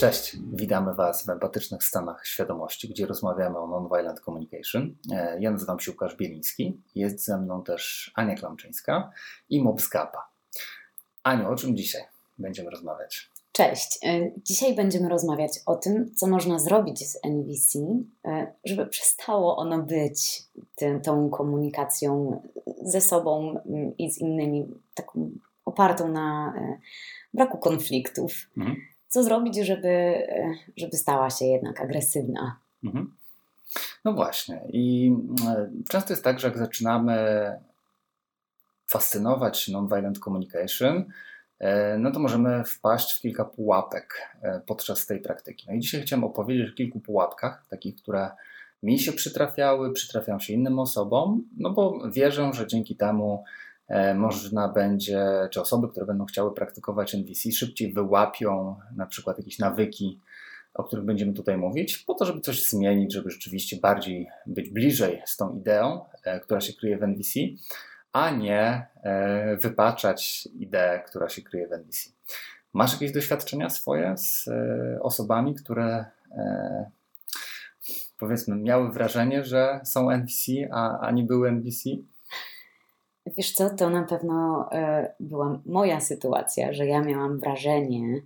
Cześć, witamy Was w empatycznych stanach świadomości, gdzie rozmawiamy o nonviolent communication. E, ja nazywam się Łukasz Bieliński, jest ze mną też Ania Klamczyńska i Mob Skapa. Aniu, o czym dzisiaj będziemy rozmawiać? Cześć. E, dzisiaj będziemy rozmawiać o tym, co można zrobić z NVC, e, żeby przestało ono być tym, tą komunikacją ze sobą i z innymi, taką opartą na braku konfliktów. Mhm co zrobić, żeby, e, żeby stała się jednak agresywna. Mhm. No właśnie. I e, często jest tak, że jak zaczynamy fascynować nonviolent communication, e, no to możemy wpaść w kilka pułapek podczas tej praktyki. No i dzisiaj chciałem opowiedzieć o kilku pułapkach, takich, które mi się przytrafiały, przytrafiają się innym osobom, no bo wierzę, że dzięki temu można będzie, czy osoby, które będą chciały praktykować NVC, szybciej wyłapią na przykład jakieś nawyki, o których będziemy tutaj mówić, po to, żeby coś zmienić, żeby rzeczywiście bardziej być bliżej z tą ideą, e, która się kryje w NVC, a nie e, wypaczać ideę, która się kryje w NVC. Masz jakieś doświadczenia swoje z osobami, które powiedzmy miały wrażenie, że są NVC, a, a nie były NVC? Wiesz co, to na pewno e, była moja sytuacja, że ja miałam wrażenie,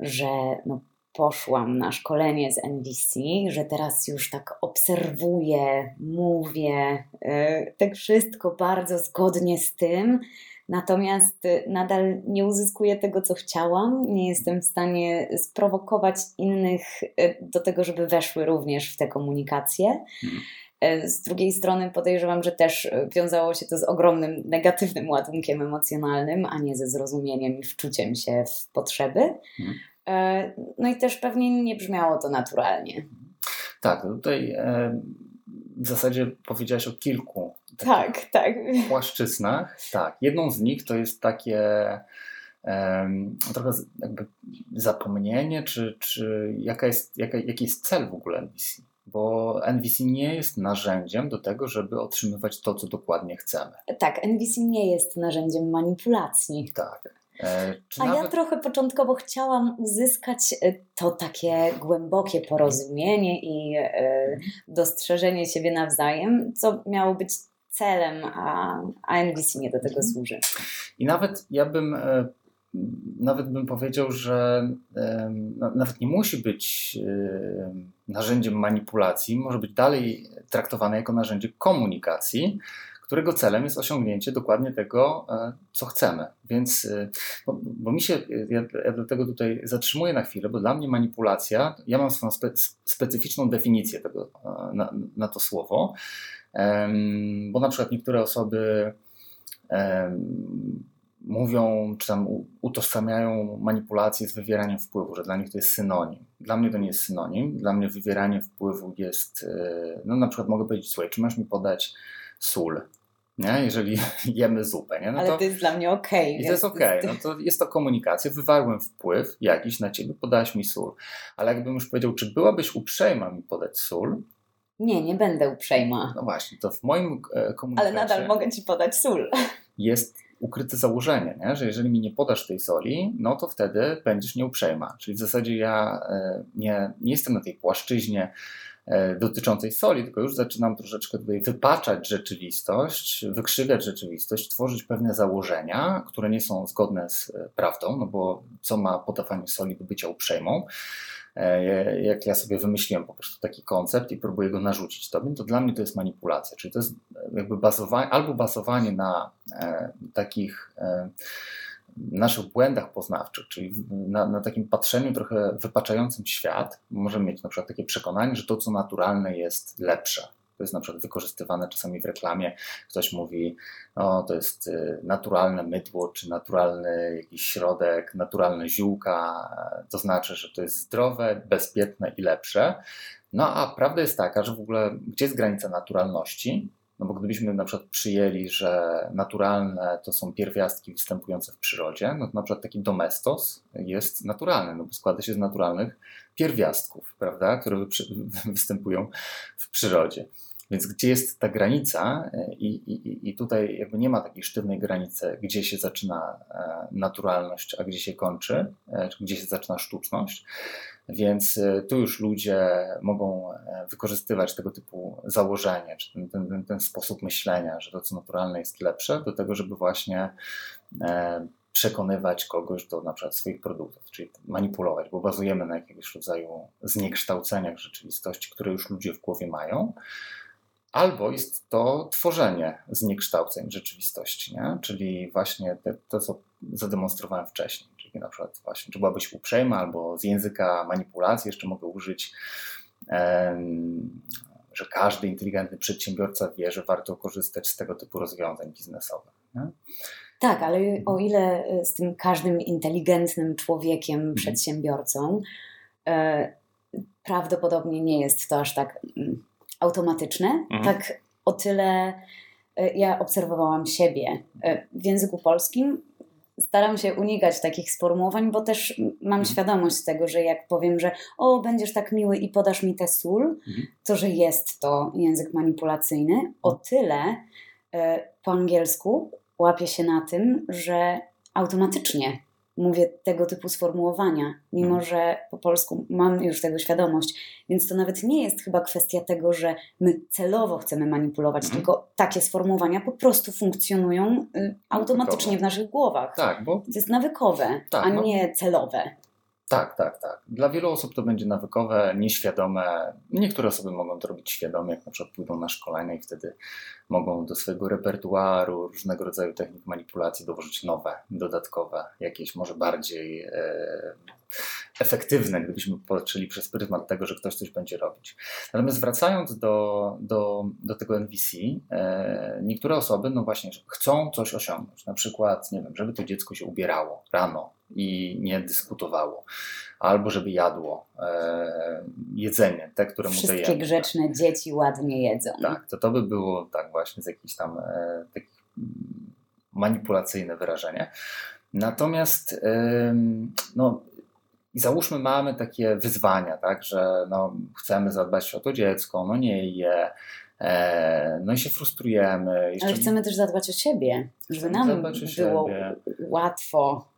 że no, poszłam na szkolenie z NVC, że teraz już tak obserwuję, mówię, e, tak wszystko bardzo zgodnie z tym, natomiast nadal nie uzyskuję tego, co chciałam, nie jestem w stanie sprowokować innych e, do tego, żeby weszły również w tę komunikację. E, z drugiej strony podejrzewam, że też e, wiązało się to z ogromnym negatywnym ładunkiem emocjonalnym, a nie ze zrozumieniem i wczuciem się w potrzeby. Hmm. E, no i też pewnie nie brzmiało to naturalnie. Tak, tutaj w zasadzie powiedziałaś o kilku tak, tak. płaszczyznach. Tak, jedną z nich to jest takie um, trochę jakby zapomnienie, czy, czy jaka jest, jaka, jaki jest cel w ogóle NBC bo NVC nie jest narzędziem do tego, żeby otrzymywać to, co dokładnie chcemy. Tak, NVC nie jest narzędziem manipulacji. Tak. E, A nawet... ja trochę początkowo chciałam uzyskać e, to takie głębokie porozumienie i e, dostrzeżenie siebie nawzajem, co miało być celem, a, a NVC nie do tego mhm. służy. I nawet ja bym nawet bym powiedział, że nawet nie musi być narzędziem manipulacji, może być dalej traktowane jako narzędzie komunikacji, którego celem jest osiągnięcie dokładnie tego, e, co chcemy. Więc, e, bo, bo mi się, ja, ja dlatego tutaj zatrzymuję na chwilę, bo dla mnie manipulacja, ja mam swoją spe, specyficzną definicję tego, e, na, na to słowo, bo na przykład niektóre osoby mówią, czy tam utożsamiają manipulację z wywieraniem wpływu, że dla nich to jest synonim. Dla mnie to nie jest synonim. Dla mnie wywieranie wpływu jest, e, no na przykład mogę powiedzieć, słuchaj, czy masz mi podać sól? Nie? Jeżeli jemy zupę. Nie? No Ale to, to jest dla mnie okej. Okay, I to jest okej. Okay. No to jest to komunikacja. Wywarłem wpływ jakiś na ciebie, podałaś mi sól. Ale jakbym już powiedział, czy byłabyś uprzejma mi podać sól, nie, nie będę uprzejma. No właśnie, to w moim e, komunikacie... Ale nadal mogę Ci podać sól. Jest ukryte założenie, nie? że jeżeli mi nie podasz tej soli, no to wtedy będziesz nieuprzejma. Czyli w zasadzie ja e, nie, nie jestem na tej płaszczyźnie e, dotyczącej soli, tylko już zaczynam troszeczkę tutaj wypaczać rzeczywistość, wykrzywiać rzeczywistość, tworzyć pewne założenia, które nie są zgodne z e, prawdą, no bo co ma podawanie soli do bycia uprzejmą, jak ja sobie wymyśliłem po prostu taki koncept i próbuję go narzucić tobie, to dla mnie to jest manipulacja. Czyli to jest jakby bazowanie, albo bazowanie na e, takich e, naszych błędach poznawczych, czyli na, na, takim patrzeniu trochę wypaczającym świat, możemy mieć na przykład takie przekonanie, że to, co naturalne, jest lepsze. Jest na przykład wykorzystywane czasami w reklamie. Ktoś mówi, no to jest y, naturalne mydło, czy naturalny jakiś środek, naturalne ziółka. To znaczy, że to jest zdrowe, bezpieczne i lepsze. No a prawda jest taka, że w ogóle gdzie jest granica naturalności? No bo gdybyśmy na przykład przyjęli, że naturalne to są pierwiastki występujące w przyrodzie, no to na przykład taki domestos jest naturalny, no bo składa się z naturalnych pierwiastków, prawda, które występują w przyrodzie. Więc gdzie jest ta granica e, i, i, i tutaj jakby nie ma takiej sztywnej granicy, gdzie się zaczyna e, naturalność, a gdzie się kończy, e, gdzie się zaczyna sztuczność. Więc tu już ludzie mogą wykorzystywać tego typu założenie, czy ten, ten, ten sposób myślenia, że to, co naturalne jest lepsze, do tego, żeby właśnie przekonywać kogoś do na przykład swoich produktów, czyli manipulować, bo bazujemy na jakiegoś rodzaju zniekształceniach rzeczywistości, które już ludzie w głowie mają, albo jest to tworzenie zniekształceń rzeczywistości, nie? czyli właśnie te, to, co zademonstrowałem wcześniej, czyli na przykład właśnie, czy byłabyś uprzejma, albo z języka manipulacji jeszcze mogę użyć że każdy inteligentny przedsiębiorca wie, że warto korzystać z tego typu rozwiązań biznesowych. Nie? Tak, ale o ile e, z tym każdym inteligentnym człowiekiem, mhm. przedsiębiorcą, e, prawdopodobnie nie jest to aż tak mm, automatyczne, mhm. tak o tyle e, ja obserwowałam siebie e, w języku polskim. Staram się unikać takich sformułowań, bo też mam mhm. świadomość tego, że jak powiem, że o, będziesz tak miły i podasz mi tę sól, mhm. to że jest to język manipulacyjny. O tyle e, po angielsku łapię się na tym, że automatycznie mówię tego typu sformułowania, mimo mhm. że po polsku mam już tego świadomość. Więc to nawet nie jest chyba kwestia tego, że my celowo chcemy manipulować, mhm. tylko takie sformułowania po prostu funkcjonują y, automatycznie w naszych głowach. Tak, bo... To jest nawykowe, tak, a no... nie celowe. Tak, tak, tak. Dla wielu osób to będzie nawykowe, nieświadome. Niektóre osoby mogą to robić świadomie, jak na przykład pójdą na szkolenie i wtedy mogą do swojego repertuaru różnego rodzaju technik manipulacji dołożyć nowe, dodatkowe, jakieś może bardziej e, efektywne, gdybyśmy patrzyli przez pryzmat tego, że ktoś coś będzie robić. Natomiast wracając do, do, do tego NVC, e, niektóre osoby, no właśnie, chcą coś osiągnąć. Na przykład, nie wiem, żeby to dziecko się ubierało rano i nie dyskutowało, albo żeby jadło e, jedzenie, te, które mu dajemy. Wszystkie grzeczne dzieci ładnie jedzą. Tak, to to by było tak właśnie z jakichś tam e, takich manipulacyjne wyrażenie. Natomiast no, i załóżmy, mamy takie wyzwania, tak, że no, chcemy zadbać o to dziecko, no nie je, e, no i się frustrujemy. Jeszcze... Ale chcemy też zadbać o siebie, żeby nam było siebie. łatwo,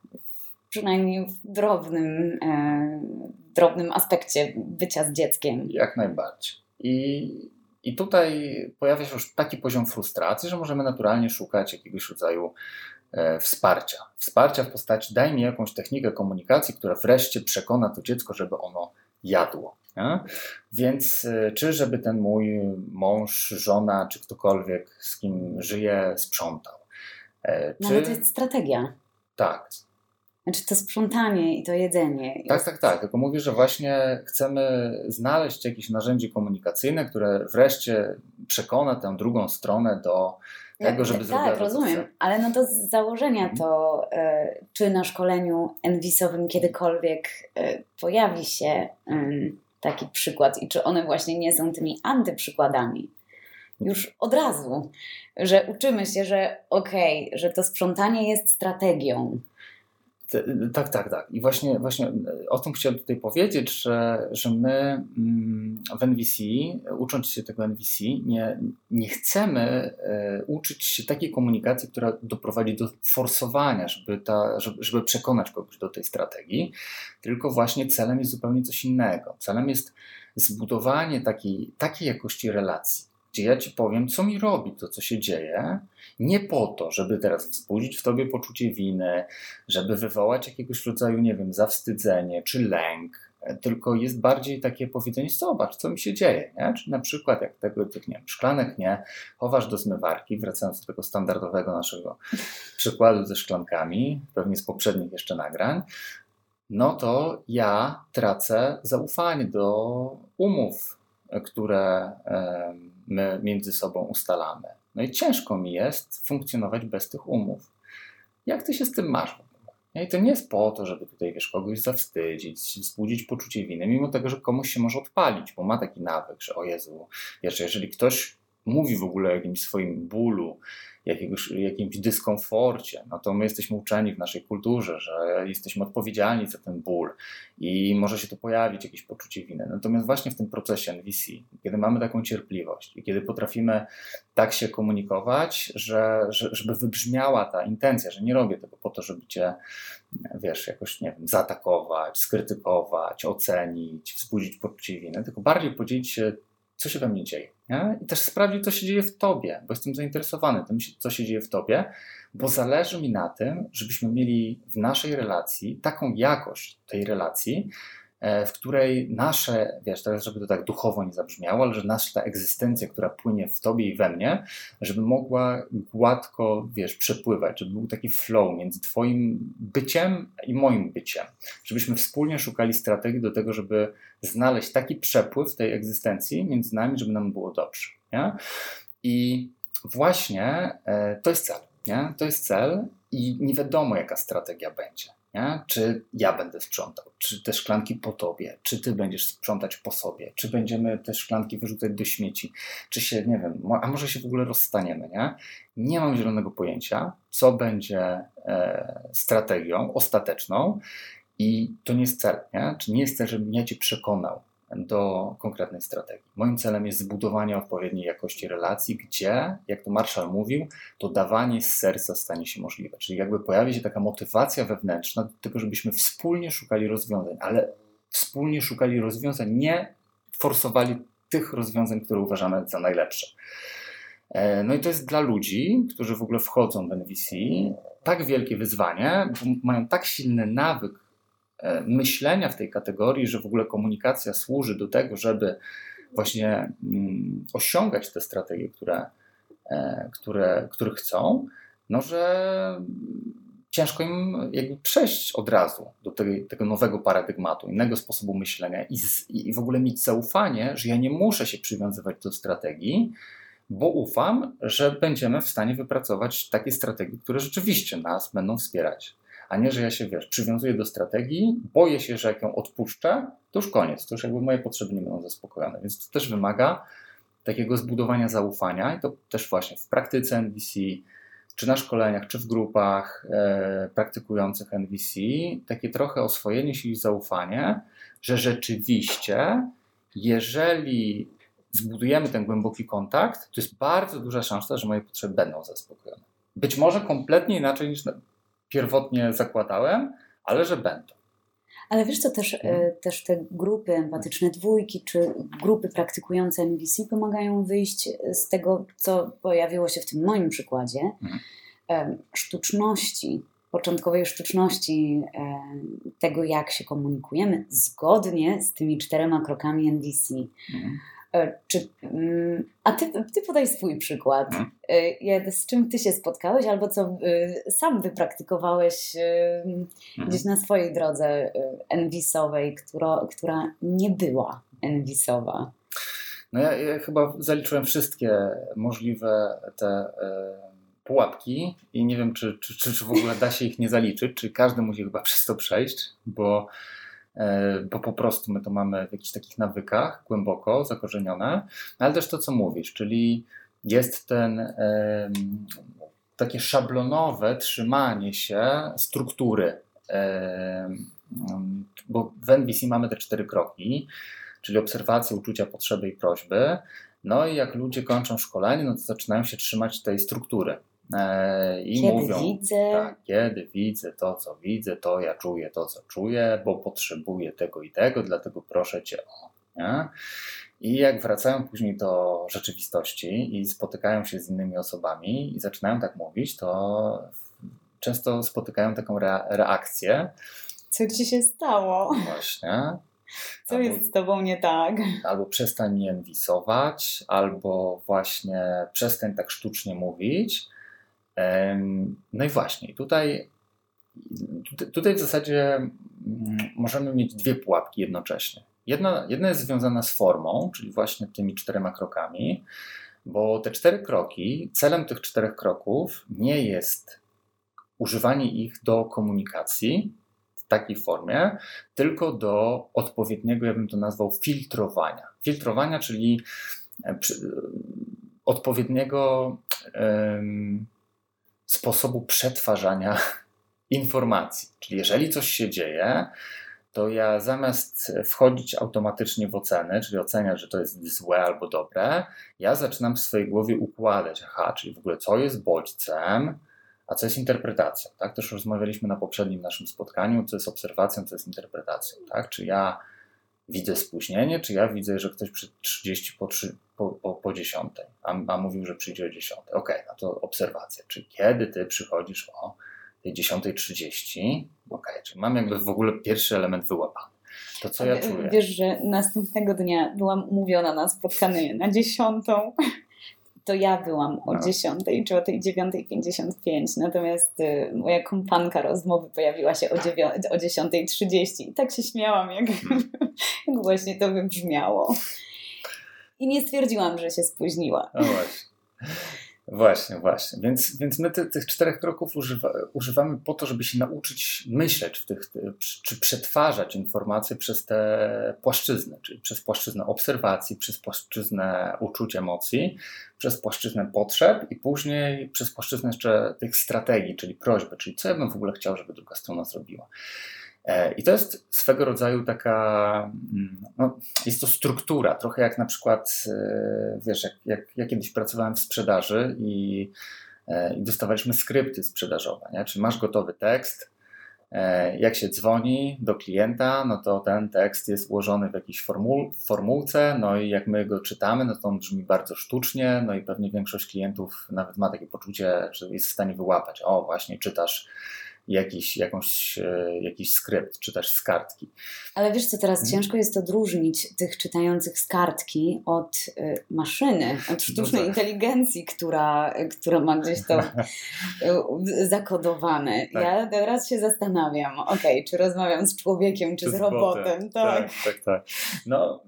przynajmniej w drobnym, e, drobnym aspekcie bycia z dzieckiem. Jak najbardziej. I, I tutaj pojawia się już taki poziom frustracji, że możemy naturalnie szukać jakiegoś rodzaju E, wsparcia. Wsparcia w postaci daj mi jakąś technikę komunikacji, która wreszcie przekona to dziecko, żeby ono jadło. Nie? Więc e, czy żeby ten mój mąż, żona, czy ktokolwiek, z kim żyje, sprzątał. Czy... Ale to jest strategia. Tak. Znaczy to sprzątanie i to jedzenie. Tak, tak, tak. Tylko mówię, że właśnie chcemy znaleźć jakieś narzędzie komunikacyjne, które wreszcie przekona tę drugą stronę do tego, żeby zrobić. Tak, rozumiem, ale no to z założenia mhm. to, y, czy na szkoleniu enwisowym kiedykolwiek y, pojawi się y, taki przykład i czy one właśnie nie są tymi antyprzykładami. Już od razu, że uczymy się, że okej, okay, że to sprzątanie jest strategią, tak, tak, tak. I właśnie, właśnie o tym chciałem tutaj powiedzieć, że, że my mm, w NVC, ucząc się tego NVC, nie, nie chcemy e, uczyć się takiej komunikacji, która doprowadzi do forsowania, żeby, ta, żeby, żeby przekonać kogoś do tej strategii, tylko właśnie celem jest zupełnie coś innego. Celem jest zbudowanie takiej, takiej jakości relacji gdzie ja ci powiem, co mi robi to, co się dzieje, nie po to, żeby teraz wzbudzić w tobie poczucie winy, żeby wywołać jakiegoś rodzaju, nie wiem, zawstydzenie czy lęk, tylko jest bardziej takie powiedzenie, zobacz, co mi się dzieje, nie? Czy na przykład jak tego, tych, nie wiem, szklanek nie, chowasz do zmywarki, wracając do tego standardowego naszego przykładu ze szklankami, pewnie z poprzednich jeszcze nagrań, no to ja tracę zaufanie do umów, które my między sobą ustalamy. No i ciężko mi jest funkcjonować bez tych umów. Jak ty się z tym masz? I to nie jest po to, żeby tutaj wiesz, kogoś zawstydzić, wzbudzić poczucie winy, mimo tego, że komuś się może odpalić, bo ma taki nawyk, że o Jezu, wiesz, jeżeli ktoś mówi w ogóle o jakimś swoim bólu, jakiegoś, jakimś dyskomforcie, no to my jesteśmy uczeni w naszej kulturze, że jesteśmy odpowiedzialni za ten ból i może się tu pojawić jakieś poczucie winy. Natomiast właśnie w tym procesie NVC, kiedy mamy taką cierpliwość i kiedy potrafimy tak się komunikować, że, że, żeby wybrzmiała ta intencja, że nie robię tego po to, żeby cię, wiesz, jakoś, nie wiem, zaatakować, skrytykować, ocenić, wzbudzić poczucie winy, tylko bardziej podzielić się co się we mnie dzieje. Nie? I też sprawdzić, co się dzieje w tobie, bo jestem zainteresowany tym, co się dzieje w tobie, bo zależy mi na tym, żebyśmy mieli w naszej relacji taką jakość tej relacji, w której nasze, wiesz, teraz żeby to tak duchowo nie zabrzmiało, ale że nasza egzystencja, która płynie w tobie i we mnie, żeby mogła gładko, wiesz, przepływać, żeby był taki flow między twoim byciem i moim byciem. Żebyśmy wspólnie szukali strategii do tego, żeby znaleźć taki przepływ tej egzystencji między nami, żeby nam było dobrze. Nie? I właśnie e, to jest cel. Nie? To jest cel i nie wiadomo, jaka strategia będzie. Nie? Czy ja będę sprzątał, czy te szklanki po tobie, czy ty będziesz sprzątać po sobie, czy będziemy te szklanki wyrzucać do śmieci, czy się, nie wiem, a może się w ogóle rozstaniemy, nie? Nie mam zielonego pojęcia, co będzie e, strategią ostateczną i to nie jest cel, nie? Czy nie jest cel, żebym ja cię przekonał, do konkretnej strategii. Moim celem jest zbudowanie odpowiedniej jakości relacji, gdzie, jak to Marshall mówił, to dawanie z serca stanie się możliwe. Czyli jakby pojawi się taka motywacja wewnętrzna do tego, żebyśmy wspólnie szukali rozwiązań, ale wspólnie szukali rozwiązań, nie forsowali tych rozwiązań, które uważamy za najlepsze. E, no i to jest dla ludzi, którzy w ogóle wchodzą w NVC, tak wielkie wyzwanie, bo mają tak silny nawyk myślenia w tej kategorii, że w ogóle komunikacja służy do tego, żeby właśnie mm, osiągać te strategie, które, e, które, które chcą, no że ciężko im jakby przejść od razu do tego nowego paradygmatu, innego sposobu myślenia i, z, i w ogóle mieć zaufanie, że ja nie muszę się przywiązywać do strategii, bo ufam, że będziemy w stanie wypracować takie strategie, które rzeczywiście nas będą wspierać a nie, że ja się, wiesz, przywiązuję do strategii, boję się, że jak ją odpuszczę, to już koniec, to już jakby moje potrzeby nie będą zaspokojone, więc to też wymaga takiego zbudowania zaufania i to też właśnie w praktyce NVC, czy na szkoleniach, czy w grupach e, praktykujących NVC, takie trochę oswojenie się i zaufanie, że rzeczywiście, jeżeli zbudujemy ten głęboki kontakt, to jest bardzo duża szansa, że moje potrzeby będą zaspokojone. Być może kompletnie inaczej niż pierwotnie zakładałem, ale że będą. Ale wiesz co, też, hmm. też te grupy empatyczne dwójki, czy grupy praktykujące NVC pomagają wyjść z tego, co pojawiło się w tym moim przykładzie, hmm. sztuczności, początkowej sztuczności tego, jak się komunikujemy, zgodnie z tymi czterema krokami NVC. Hmm. E, czy, mm, a ty, ty podaj swój przykład. Hmm. Z czym ty się spotkałeś, albo co e, sam wypraktykowałeś hmm. gdzieś na swojej drodze enwisowej, która, która nie była enwisowa? No ja, ja, chyba zaliczyłem wszystkie możliwe te pułapki i nie wiem, czy, czy, czy, czy w ogóle da się ich nie zaliczyć, czy każdy musi chyba przez to przejść, bo bo po prostu my to mamy w jakichś takich nawykach głęboko zakorzenione, ale też to, co mówisz, czyli jest ten takie szablonowe trzymanie się struktury, bo w NVC mamy te cztery kroki, czyli obserwacja, uczucia, potrzeby i prośby. No i jak ludzie kończą szkolenie, no to zaczynają się trzymać tej struktury. E, I kiedy mówią, widzę. Tak, kiedy widzę to, co widzę, to ja czuję to, co czuję, bo potrzebuję tego i tego, dlatego proszę cię o. Nie? I jak wracają później do rzeczywistości i spotykają się z innymi osobami i zaczynają tak mówić, to często spotykają taką reakcję. Co ci się stało? Właśnie. Co albo, jest z tobą nie tak? Albo przestań mnie enwisować, albo właśnie przestań tak sztucznie mówić. No i właśnie, tutaj, tutaj w zasadzie mm, możemy mieć dwie pułapki jednocześnie. Jedna, jedna jest związana z formą, czyli właśnie tymi czterema krokami, bo te cztery kroki, celem tych czterech kroków nie jest używanie ich do komunikacji w takiej formie, tylko do odpowiedniego, ja bym to nazwał, filtrowania. Filtrowania, czyli odpowiedniego sposobu przetwarzania informacji. Czyli jeżeli coś się dzieje, to ja zamiast wchodzić automatycznie w ocenę, czyli oceniać, że to jest złe albo dobre, ja zaczynam w swojej głowie układać, aha, czyli w ogóle co jest bodźcem, a co jest interpretacją. Tak? Też rozmawialiśmy na poprzednim naszym spotkaniu, co jest obserwacją, co jest interpretacją. Tak? Czy ja widzę spóźnienie, czy ja widzę, że ktoś przy 30 po, 3, po, po, po 10, a, a mówił, że przyjdzie o 10. Ok, no to obserwacja. Czyli kiedy ty przychodzisz o tej 10.30, ok, czyli mam jakby w ogóle pierwszy element wyłapany. To co ja czuję. Wiesz, że następnego dnia byłam umówiona na spotkanie na 10 to ja byłam o no. 10 czy o tej 9.55, natomiast y, moja kompanka rozmowy pojawiła się o, o 10.30 i tak się śmiałam, jak, hmm. jak właśnie to wybrzmiało. I nie stwierdziłam, że się spóźniła. No właśnie. Właśnie, właśnie. Więc, więc my ty, tych czterech kroków używa, używamy po to, żeby się nauczyć myśleć w tych, czy przetwarzać informacje przez te płaszczyzny, czyli przez płaszczyznę obserwacji, przez płaszczyznę uczuć, emocji, przez płaszczyznę potrzeb i później przez płaszczyznę jeszcze tych strategii, czyli prośby, czyli co ja bym w ogóle chciał, żeby druga strona zrobiła. E, I to jest swego rodzaju taka, mm, no, jest to struktura, trochę jak na przykład, e, wiesz, jak, jak ja kiedyś pracowałem w sprzedaży i, e, i dostawaliśmy skrypty sprzedażowe, nie? czyli masz gotowy tekst, jak się dzwoni do klienta, no to ten tekst jest ułożony w jakiejś formuł, formułce, no i jak my go czytamy, no to on brzmi bardzo sztucznie, no i pewnie większość klientów nawet ma takie poczucie, że jest w stanie wyłapać, o właśnie czytasz jakiś, jakąś, e, jakiś skrypt, czy też z kartki. Ale wiesz co, teraz hmm. ciężko jest odróżnić tych czytających z kartki od y, maszyny, od sztucznej no tak. inteligencji, która, która ma gdzieś to zakodowane. Tak. Ja teraz się zastanawiam, ok, czy rozmawiam z człowiekiem, czy, czy z, z robotem. Tak. tak, tak, tak. No,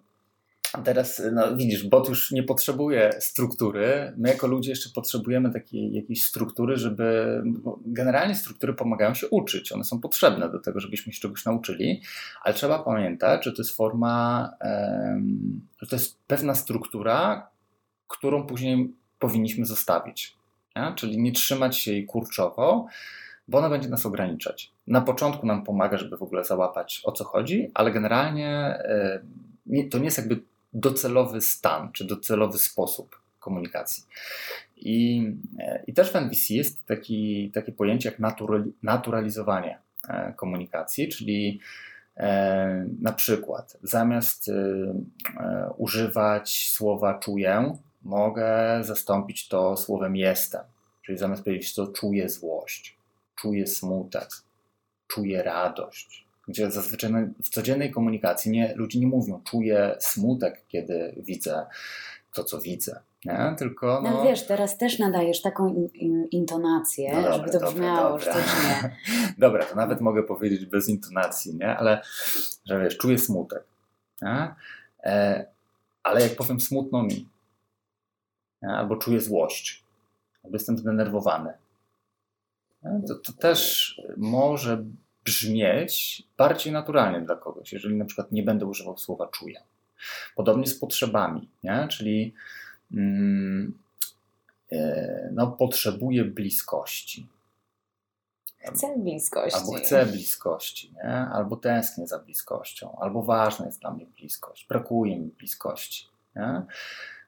Teraz, no widzisz, bot już nie potrzebuje struktury. My jako ludzie jeszcze potrzebujemy takiej jakiejś struktury, żeby. Generalnie struktury pomagają się uczyć. One są potrzebne do tego, żebyśmy się czegoś nauczyli, ale trzeba pamiętać, że to jest forma, że to jest pewna struktura, którą później powinniśmy zostawić. Czyli nie trzymać się jej kurczowo, bo ona będzie nas ograniczać. Na początku nam pomaga, żeby w ogóle załapać o co chodzi, ale generalnie to nie jest jakby docelowy stan, czy docelowy sposób komunikacji. I, i też w NVC jest taki, takie pojęcie jak naturalizowanie e, komunikacji, czyli e, na przykład zamiast e, używać słowa czuję, mogę zastąpić to słowem jestem. Czyli zamiast powiedzieć to czuję złość, czuję smutek, czuję radość, gdzie zazwyczaj w codziennej komunikacji nie, ludzie nie mówią, czuję smutek, kiedy widzę to, co widzę. Nie? Tylko, no... no wiesz, teraz też nadajesz taką in, in, intonację, no dobra, żeby to brzmiało dobra. sztucznie. dobra, to nawet mogę powiedzieć bez intonacji, nie? ale że wiesz, czuję smutek. Nie? E, ale jak powiem smutno mi, nie? albo czuję złość, albo jestem zdenerwowany, to, to też może brzmieć bardziej naturalnie dla kogoś, jeżeli na przykład nie będę używał słowa czuję. Podobnie z potrzebami, nie? czyli mm, e, no, potrzebuję bliskości. Chcę bliskości. Albo chcę bliskości, nie? albo tęsknię za bliskością, albo ważna jest dla mnie bliskość, brakuje mi bliskości. Nie?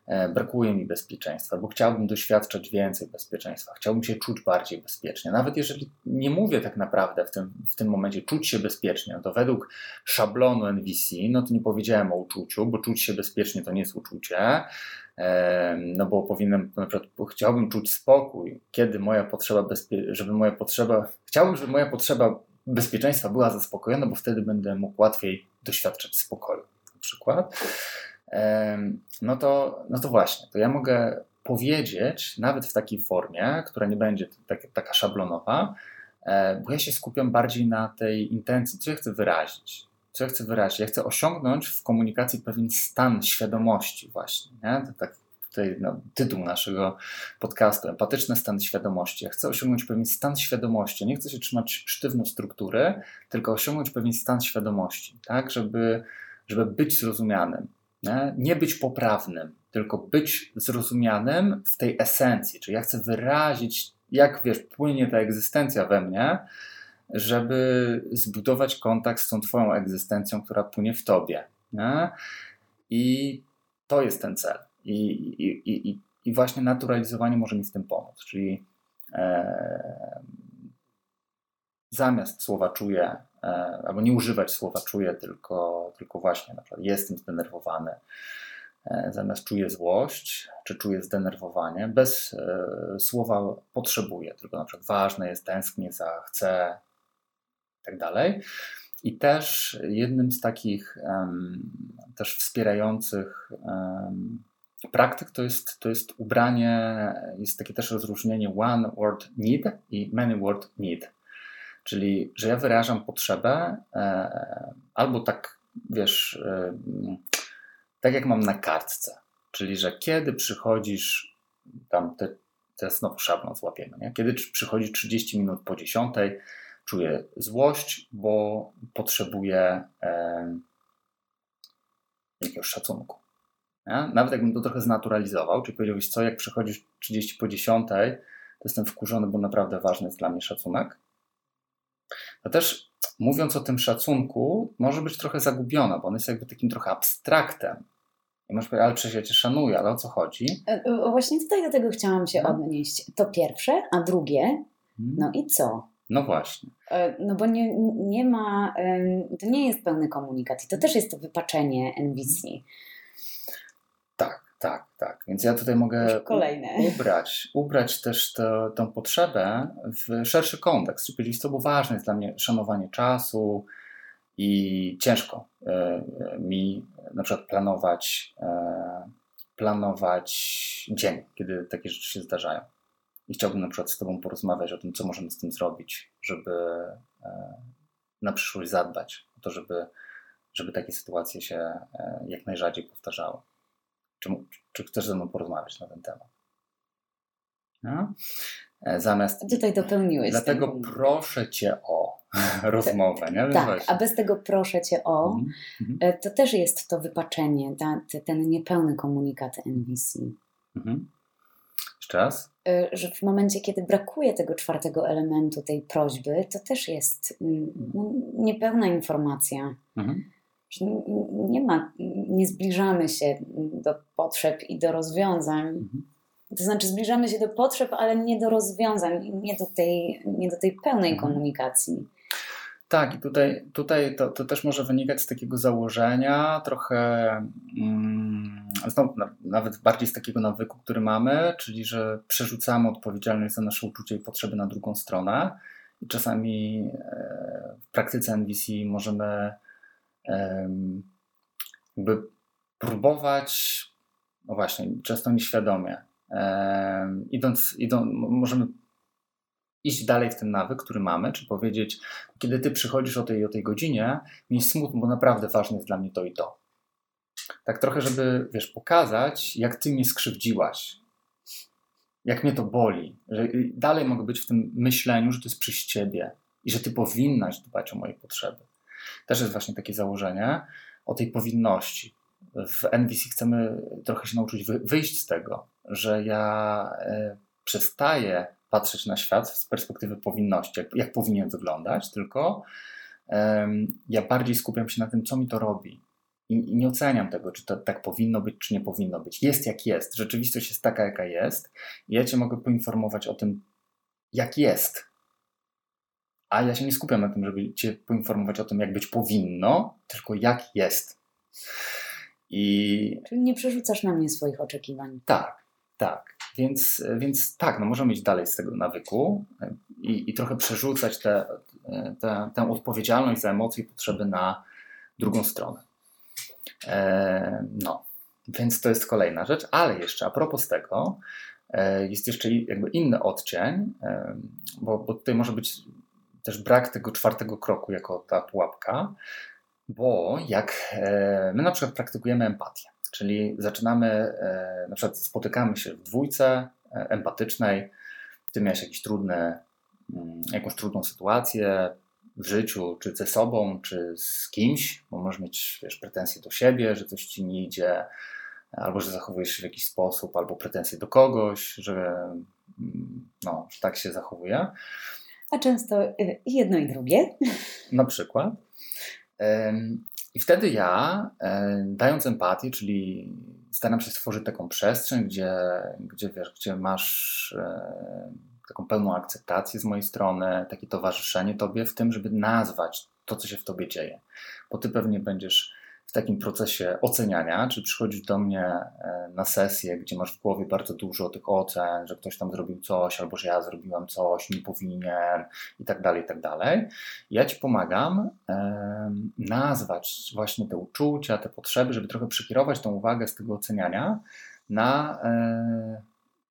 E, brakuje mi bezpieczeństwa, bo chciałbym doświadczać więcej bezpieczeństwa, chciałbym się czuć bardziej bezpiecznie. Nawet jeżeli nie mówię tak naprawdę w tym, w tym momencie czuć się bezpiecznie, to według szablonu NVC, no to nie powiedziałem o uczuciu, bo czuć się bezpiecznie to nie jest uczucie, e, no bo powinienem, na przykład chciałbym czuć spokój, kiedy moja potrzeba, żeby moja potrzeba, chciałbym, żeby moja potrzeba bezpieczeństwa była zaspokojona, bo wtedy będę mógł łatwiej doświadczać spokoju na przykład no to, no to właśnie, to ja mogę powiedzieć, nawet w takiej formie, która nie będzie tak, taka szablonowa, e, bo ja się skupiam bardziej na tej intencji, co ja chcę wyrazić. Co ja chcę wyrazić? Ja chcę osiągnąć w komunikacji pewien stan świadomości, właśnie. Nie? To tak tutaj no, tytuł naszego podcastu, empatyczny stan świadomości. Ja chcę osiągnąć pewien stan świadomości. Nie chcę się trzymać sztywno struktury, tylko osiągnąć pewien stan świadomości, tak, żeby, żeby być zrozumianym nie, być poprawnym, tylko być zrozumianym w tej esencji, czyli ja chcę wyrazić, jak wiesz, płynie ta egzystencja we mnie, żeby zbudować kontakt z tą Twoją egzystencją, która płynie w Tobie. Nie? I to jest ten cel. I, i, i, i właśnie naturalizowanie może mi w tym pomóc. Czyli e, zamiast słowa czuję, e, albo nie używać słowa czuję, tylko, tylko właśnie na przykład jestem zdenerwowany, e, zamiast czuję złość, czy czuję zdenerwowanie, bez e, słowa potrzebuję, tylko na przykład ważne jest, tęsknię za, chcę, i tak dalej. I też jednym z takich um, też wspierających um, praktyk to jest, to jest ubranie, jest takie też rozróżnienie one word need i many word need. Czyli, że ja wyrażam potrzebę e, albo tak, wiesz, e, tak jak mam na kartce. Czyli, że kiedy przychodzisz, tam te, te znowu szablon złapiemy, nie? kiedy przychodzi 30 minut po 10, czuję złość, bo potrzebuję e, jakiegoś szacunku. Nie? Nawet jakbym to trochę znaturalizował, czyli powiedziałbyś, co jak przychodzisz 30 po 10, to jestem wkurzony, bo naprawdę ważny jest dla mnie szacunek. To też mówiąc o tym szacunku, może być trochę zagubiona, bo on jest jakby takim trochę abstraktem. I możesz powiedzieć, ale przecież ja cię szanuję, ale o co chodzi? E, właśnie tutaj do tego chciałam się no. odnieść. To pierwsze, a drugie, hmm. no i co? No właśnie. E, no bo nie, nie ma, to nie jest pełny komunikat i to też jest to wypaczenie NVC. Tak, tak. Więc ja tutaj mogę ubrać, ubrać też to, tą potrzebę w szerszy kontekst. Czyli było ważne jest dla mnie szanowanie czasu i ciężko e, mi na przykład planować, e, planować dzień, kiedy takie rzeczy się zdarzają. I chciałbym na przykład z Tobą porozmawiać o tym, co możemy z tym zrobić, żeby e, na przyszłość zadbać o to, żeby, żeby takie sytuacje się e, jak najrzadziej powtarzały. Czy, czy chcesz ze mną porozmawiać na ten temat? No? Zamiast. Tutaj dopełniłeś. Dlatego proszę Cię o rozmowę. Nie? Tak, a bez tego proszę Cię o, mm-hmm. to też jest to wypaczenie, ta, ten niepełny komunikat NVC. Mm-hmm. Jeszcze raz? Y, że w momencie, kiedy brakuje tego czwartego elementu, tej prośby, to też jest mm, no, niepełna informacja. Mhm. Nie ma, nie zbliżamy się do potrzeb i do rozwiązań. Mhm. To znaczy, zbliżamy się do potrzeb, ale nie do rozwiązań, nie do tej, nie do tej pełnej mhm. komunikacji. Tak, i tutaj, tutaj to, to też może wynikać z takiego założenia, trochę mm, znowu, nawet bardziej z takiego nawyku, który mamy, czyli że przerzucamy odpowiedzialność za nasze uczucie i potrzeby na drugą stronę. I czasami e, w praktyce NVC możemy jakby próbować, no właśnie, często nieświadomie, idąc, idąc możemy iść dalej w ten nawyk, który mamy, czy powiedzieć, kiedy ty przychodzisz o tej o tej godzinie, mi smutno, bo naprawdę ważne jest dla mnie to i to. Tak trochę, żeby, wiesz, pokazać, jak ty mnie skrzywdziłaś, jak mnie to boli, że dalej mogę być w tym myśleniu, że to jest przez ciebie i że ty powinnaś dbać o moje potrzeby. Też jest właśnie takie założenie o tej powinności. W NVC chcemy trochę się nauczyć wyjść z tego, że ja e, przestaję patrzeć na świat z perspektywy powinności, jak, jak powinien wyglądać, tylko ja bardziej skupiam się na tym, co mi to robi. I, nie oceniam tego, czy to tak powinno być, czy nie powinno być. Jest jak jest. Rzeczywistość jest taka, jaka jest. I ja Cię mogę poinformować o tym, jak jest. A ja się nie skupiam na tym, żeby Cię poinformować o tym, jak być powinno, tylko jak jest. I... Czyli nie przerzucasz na mnie swoich oczekiwań. Tak, tak. Więc, więc tak, no możemy iść dalej z tego nawyku i, i trochę przerzucać te, te, tę odpowiedzialność za emocje i potrzeby na drugą stronę. E, no, więc to jest kolejna rzecz, ale jeszcze a propos tego, e, jest jeszcze jakby inny odcień, e, bo, bo tutaj może być też brak tego czwartego kroku jako ta pułapka, bo jak e, my na przykład praktykujemy empatię, Czyli zaczynamy, e, na przykład spotykamy się w dwójce e, empatycznej, ty miałeś jakiś trudny, mm, jakąś trudną sytuację w życiu, czy ze sobą, czy z kimś, bo możesz mieć wiesz, pretensje do siebie, że coś ci nie idzie, albo że zachowujesz się w jakiś sposób, albo pretensje do kogoś, że, mm, no, że tak się zachowuje. A często y, jedno i drugie. Na przykład. I wtedy ja, dając empatię, czyli staram się stworzyć taką przestrzeń, gdzie, gdzie, wiesz, gdzie masz taką pełną akceptację z mojej strony, takie towarzyszenie Tobie w tym, żeby nazwać to, co się w Tobie dzieje. Bo Ty pewnie będziesz w takim procesie oceniania, czy przychodzisz do mnie e, na sesję, gdzie masz w głowie bardzo dużo tych ocen, że ktoś tam zrobił coś, albo że ja zrobiłam coś, nie powinien i tak dalej, i tak dalej. Ja Ci pomagam e, nazwać właśnie te uczucia, te potrzeby, żeby trochę przekierować tą uwagę z tego oceniania na e,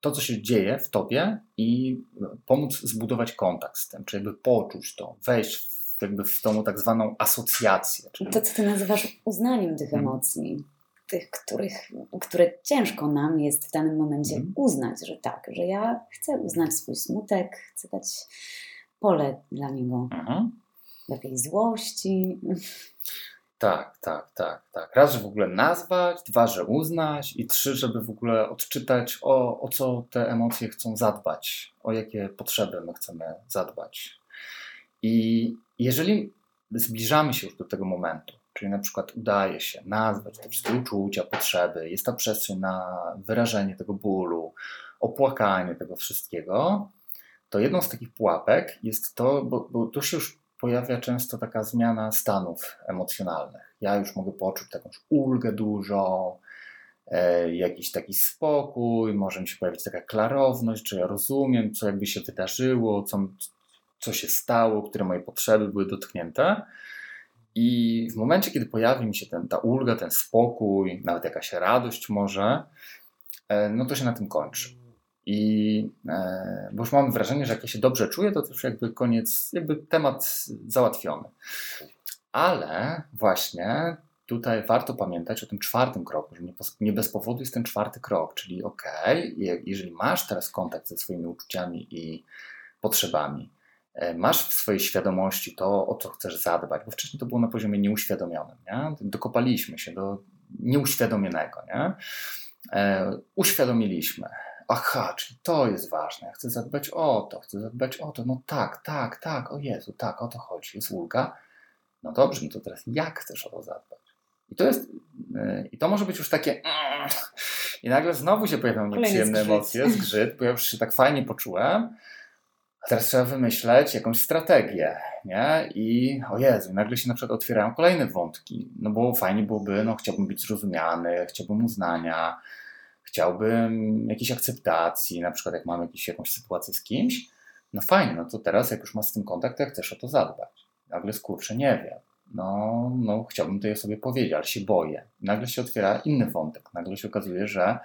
to, co się dzieje w tobie i pomóc zbudować kontakt z tym, czy jakby poczuć to, wejść w, jakby w tą tak zwaną asocjację. Czyli... To, co ty nazywasz uznaniem tych hmm. emocji, tych, których, które ciężko nam jest w danym momencie hmm. uznać, że tak, że ja chcę uznać swój smutek, chcę dać pole dla niego. Hmm. Lepiej złości. Tak, tak, tak, tak. Raz, że w ogóle nazwać, dwa, że uznać i trzy, żeby w ogóle odczytać, o, o co te emocje chcą zadbać, o jakie potrzeby my chcemy zadbać. I jeżeli zbliżamy się już do tego momentu, czyli na przykład udaje się nazwać te wszystkie uczucia, potrzeby, jest ta przestrzeń na wyrażenie tego bólu, opłakanie tego wszystkiego, to jedną z takich pułapek jest to, bo, bo tu się już pojawia często taka zmiana stanów emocjonalnych. Ja już mogę poczuć taką ulgę dużą, e, jakiś taki spokój, może mi się pojawić taka klarowność, czy ja rozumiem, co jakby się wydarzyło, co, co się stało, które moje potrzeby były dotknięte. I w momencie, kiedy pojawi mi się ten, ta ulga, ten spokój, nawet jakaś radość może, e, no to się na tym kończy. I e, bo już mam wrażenie, że jak ja się dobrze czuję, to już jakby koniec, jakby temat załatwiony. Ale właśnie tutaj warto pamiętać o tym czwartym kroku, że nie, bez powodu jest ten czwarty krok, czyli ok, jeżeli masz teraz kontakt ze swoimi uczuciami i potrzebami, masz w swojej świadomości to, o co chcesz zadbać, bo wcześniej to było na poziomie nieuświadomionym, nie? dokopaliśmy się do nieuświadomionego, nie? E, uświadomiliśmy, aha, czyli to jest ważne, chcę zadbać o to, chcę zadbać o to, no tak, tak, tak, o Jezu, tak, o to chodzi, jest ulga. No dobrze, no to teraz jak chcesz o to zadbać? I to jest, yy, i to może być już takie yy, i nagle znowu się pojawią nieprzyjemne zgrzyt. emocje, zgrzyt, bo ja już się tak fajnie poczułem, a teraz trzeba wymyśleć jakąś strategię, nie? I o Jezu, nagle się na przykład otwierają kolejne wątki, no bo fajnie byłoby, no chciałbym być zrozumiany, chciałbym uznania, chciałbym jakiejś akceptacji, na przykład jak mam jakiś, jakąś sytuację z kimś, no fajnie, no to teraz jak już masz z tym kontakt, to ja chcesz o to zadbać. Nagle skurczę, nie wiem. No, no chciałbym tej osobie powiedzieć, ale się boję. Nagle się otwiera inny wątek. Nagle się okazuje, że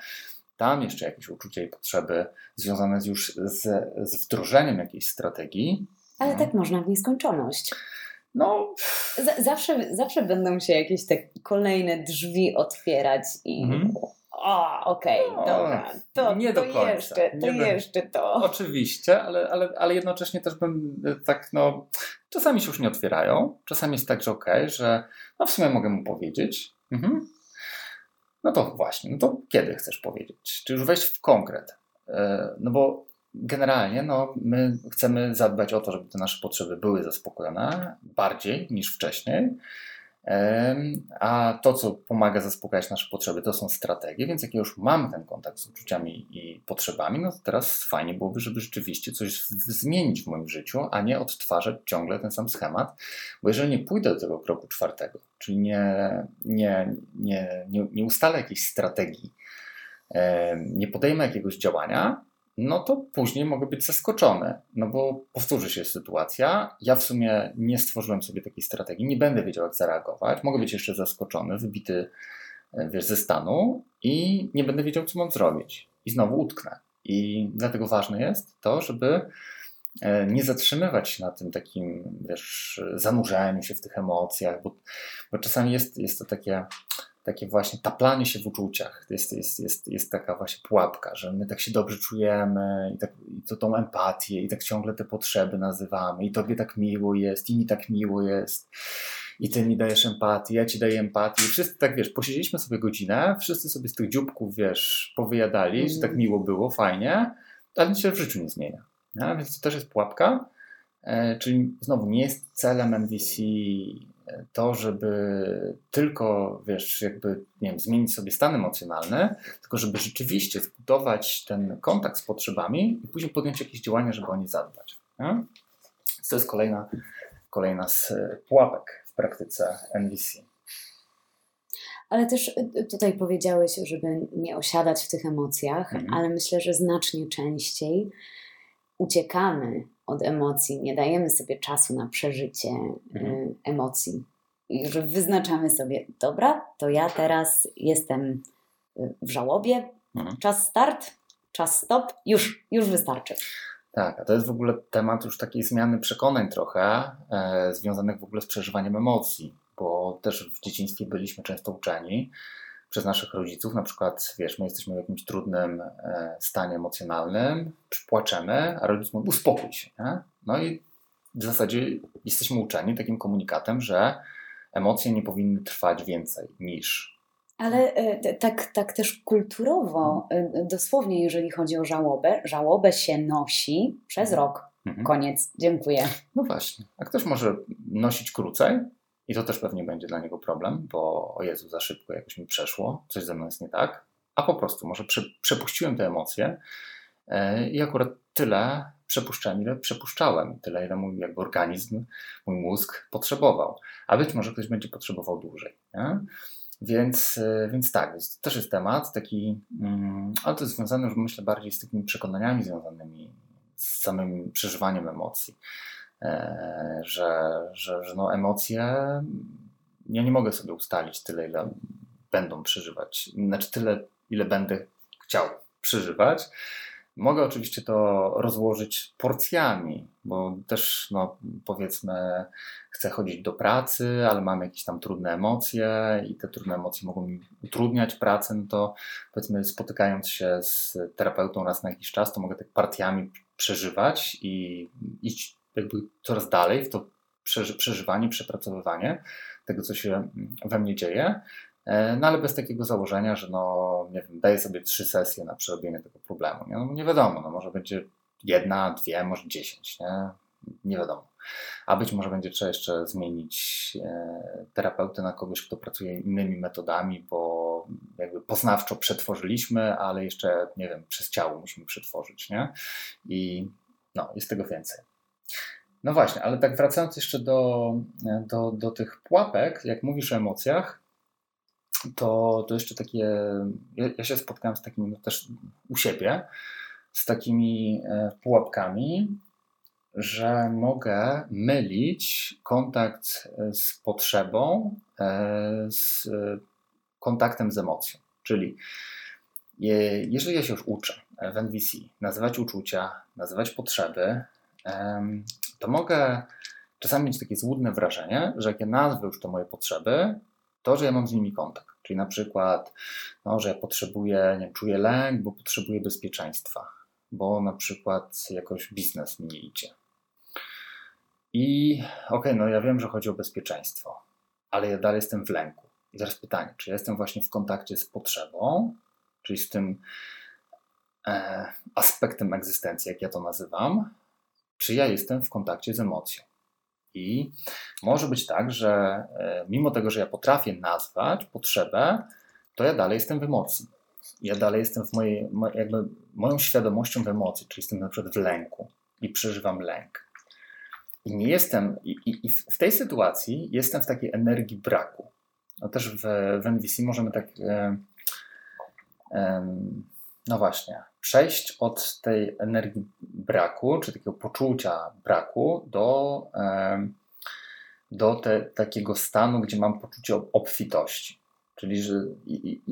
tam jeszcze jakieś uczucia i potrzeby związane już z, z wdrożeniem jakiejś strategii. Ale no. tak można w nieskończoność. No. Z zawsze, zawsze będą się jakieś te kolejne drzwi otwierać i. Mhm o, okej, okay, no, dobra, to, nie do końca. jeszcze, to nie jeszcze to. Oczywiście, ale, ale, ale jednocześnie też bym e, tak, no, czasami się już nie otwierają, czasami jest tak, że okej, okay, że no w sumie mogę mu powiedzieć, mhm. No to właśnie, no to kiedy chcesz powiedzieć? Czy już wejść w konkret? E, no bo generalnie no, my chcemy zadbać o to, żeby te nasze potrzeby były zaspokojone bardziej niż wcześniej, a to, co pomaga zaspokajać nasze potrzeby, to są strategie, więc jak już mamy ten kontakt z uczuciami i potrzebami, no to teraz fajnie byłoby, żeby rzeczywiście coś zmienić w moim życiu, a nie odtwarzać ciągle ten sam schemat, bo jeżeli nie pójdę do tego kroku czwartego, czyli nie, nie, nie, nie, nie ustalę jakiejś strategii, nie podejmę jakiegoś działania, no to później mogę być zaskoczony, no bo powtórzy się sytuacja. Ja w sumie nie stworzyłem sobie takiej strategii, nie będę wiedział, jak zareagować. Mogę być jeszcze zaskoczony, wybity e, wiesz, ze stanu i nie będę wiedział, co mam zrobić. I znowu utknę. I dlatego ważne jest to, żeby e, nie zatrzymywać się na tym takim, wiesz, zanurzeniu się w tych emocjach, bo, bo czasami jest, jest to takie takie właśnie taplanie się w uczuciach. To jest, jest, jest, jest taka właśnie pułapka, że my tak się dobrze czujemy i, tak, i to tą empatię i tak ciągle te potrzeby nazywamy i tobie tak miło jest i mi tak miło jest i ty mi dajesz empatię, ja ci daję empatię. I wszyscy tak, wiesz, posiedzieliśmy sobie godzinę, wszyscy sobie z tych dzióbków, wiesz, powyjadali, mm. że tak miło było, fajnie, ale nic się w życiu nie zmienia. Nie? Więc to też jest pułapka, e, czyli znowu nie jest celem MVC to, żeby tylko, wiesz, jakby, nie wiem, zmienić sobie stan emocjonalny, tylko żeby rzeczywiście zbudować ten kontakt z potrzebami i później podjąć jakieś działania, żeby o nie zadbać. Nie? To jest kolejna, kolejna z pułapek w praktyce MVC. Ale też y, tutaj powiedziałeś, żeby nie osiadać w tych emocjach, mhm. ale myślę, że znacznie częściej uciekamy od emocji, nie dajemy sobie czasu na przeżycie y, mhm. emocji. I że wyznaczamy sobie, dobra, to ja teraz jestem y, w żałobie, mhm. czas start, czas stop, już, już wystarczy. Tak, a to jest w ogóle temat już takiej zmiany przekonań trochę, e, związanych w ogóle z przeżywaniem emocji, bo też w dzieciństwie byliśmy często uczeni przez naszych rodziców, na przykład, wiesz, my jesteśmy w jakimś trudnym e, stanie emocjonalnym, płaczemy, a rodzic mówi, uspokój się, nie? No i w zasadzie jesteśmy uczeni takim komunikatem, że emocje nie powinny trwać więcej niż ale e, tak, tak też kulturowo, e, dosłownie, jeżeli chodzi o żałobę, żałobę się nosi przez mhm. rok. Mhm. Koniec, dziękuję. No właśnie. A ktoś może nosić krócej i to też pewnie będzie dla niego problem, bo o Jezu, za szybko jakoś mi przeszło, coś ze mną jest nie tak. A po prostu może prze, przepuściłem te emocje e, i akurat tyle przepuszczałem, ile przepuszczałem, tyle, ile mój jakby organizm, mój mózg potrzebował. A być może ktoś będzie potrzebował dłużej. Nie? Więc, e, więc tak, to też jest temat taki, mm, ale to jest związane już myślę bardziej z takimi przekonaniami związanymi z samym przeżywaniem emocji. E, że, że, że no emocje, ja nie mogę sobie ustalić tyle, ile będą przeżywać, znaczy tyle, ile będę chciał przeżywać. Mogę oczywiście to rozłożyć porcjami, bo też, no, powiedzmy, chcę chodzić do pracy, ale mam jakieś tam trudne emocje i te trudne emocje mogą mi utrudniać pracę, no to powiedzmy, spotykając się z terapeutą raz na jakiś czas, to mogę tak partiami przeżywać i iść jakby coraz dalej w to przeżywanie, przepracowywanie tego, co się we mnie dzieje. E, no ale bez takiego założenia, że no, nie wiem, daję sobie trzy sesje na przerobienie tego problemu. Nie, no, nie wiadomo, no, może będzie jedna, dwie, może dziesięć, nie? nie wiadomo. A być może będzie trzeba jeszcze zmienić e, terapeutę na kogoś, kto pracuje innymi metodami, bo jakby poznawczo przetworzyliśmy, ale jeszcze, nie wiem, przez ciało musimy przetworzyć, nie? I no, jest tego więcej. No właśnie, ale tak wracając jeszcze do, do, do tych pułapek, jak mówisz o emocjach, to, to jeszcze takie. Ja, ja się spotkałem z takimi no też u siebie, z takimi e, pułapkami, że mogę mylić kontakt z potrzebą e, z kontaktem z emocją. Czyli jeżeli ja się już uczę w NVC nazywać uczucia, nazywać potrzeby, to mogę czasami mieć takie złudne wrażenie, że jak ja nazwę już to moje potrzeby, to, że ja mam z nimi kontakt. Czyli na przykład, no, że ja potrzebuję, nie wiem, czuję lęk, bo potrzebuję bezpieczeństwa, bo na przykład jakoś biznes mi nie idzie. I okej, okay, no ja wiem, że chodzi o bezpieczeństwo, ale ja dalej jestem w lęku. I teraz pytanie, czy ja jestem właśnie w kontakcie z potrzebą, czyli z tym e, aspektem egzystencji, jak ja to nazywam, czy ja jestem w kontakcie z emocją. I może być tak, że e, mimo tego, że ja potrafię nazwać potrzebę, to ja dalej jestem w emocji. Ja dalej jestem w mojej, jakby moją świadomością w emocji, czyli jestem na przykład w lęku i przeżywam lęk. I nie jestem, i, i, i w tej sytuacji jestem w takiej energii braku. No też w, w NVC możemy tak, e, e, no właśnie, przejść od tej energii braku, czy takiego poczucia braku, do, do te, takiego stanu, gdzie mam poczucie obfitości. Czyli, że i, i,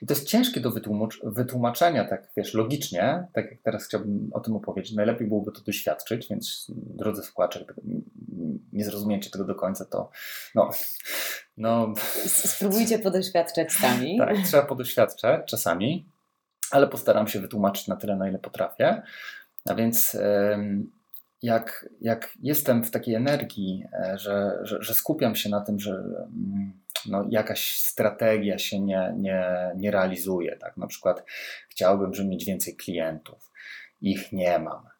i to jest ciężkie do wytłumacz, wytłumaczenia, tak wiesz, logicznie, tak jak teraz chciałbym o tym opowiedzieć. Najlepiej byłoby to doświadczyć, więc drodzy słuchacze, nie zrozumiecie tego do końca, to no, no... Spróbujcie podoświadczać sami. Tak, trzeba podoświadczać czasami ale postaram się wytłumaczyć na tyle, na ile potrafię. A więc jak, jak jestem w takiej energii, e, że, że, że skupiam się na tym, że mm, no, jakaś strategia się nie, nie, nie realizuje. Tak? Na przykład chciałbym, żeby mieć więcej klientów, ich nie mam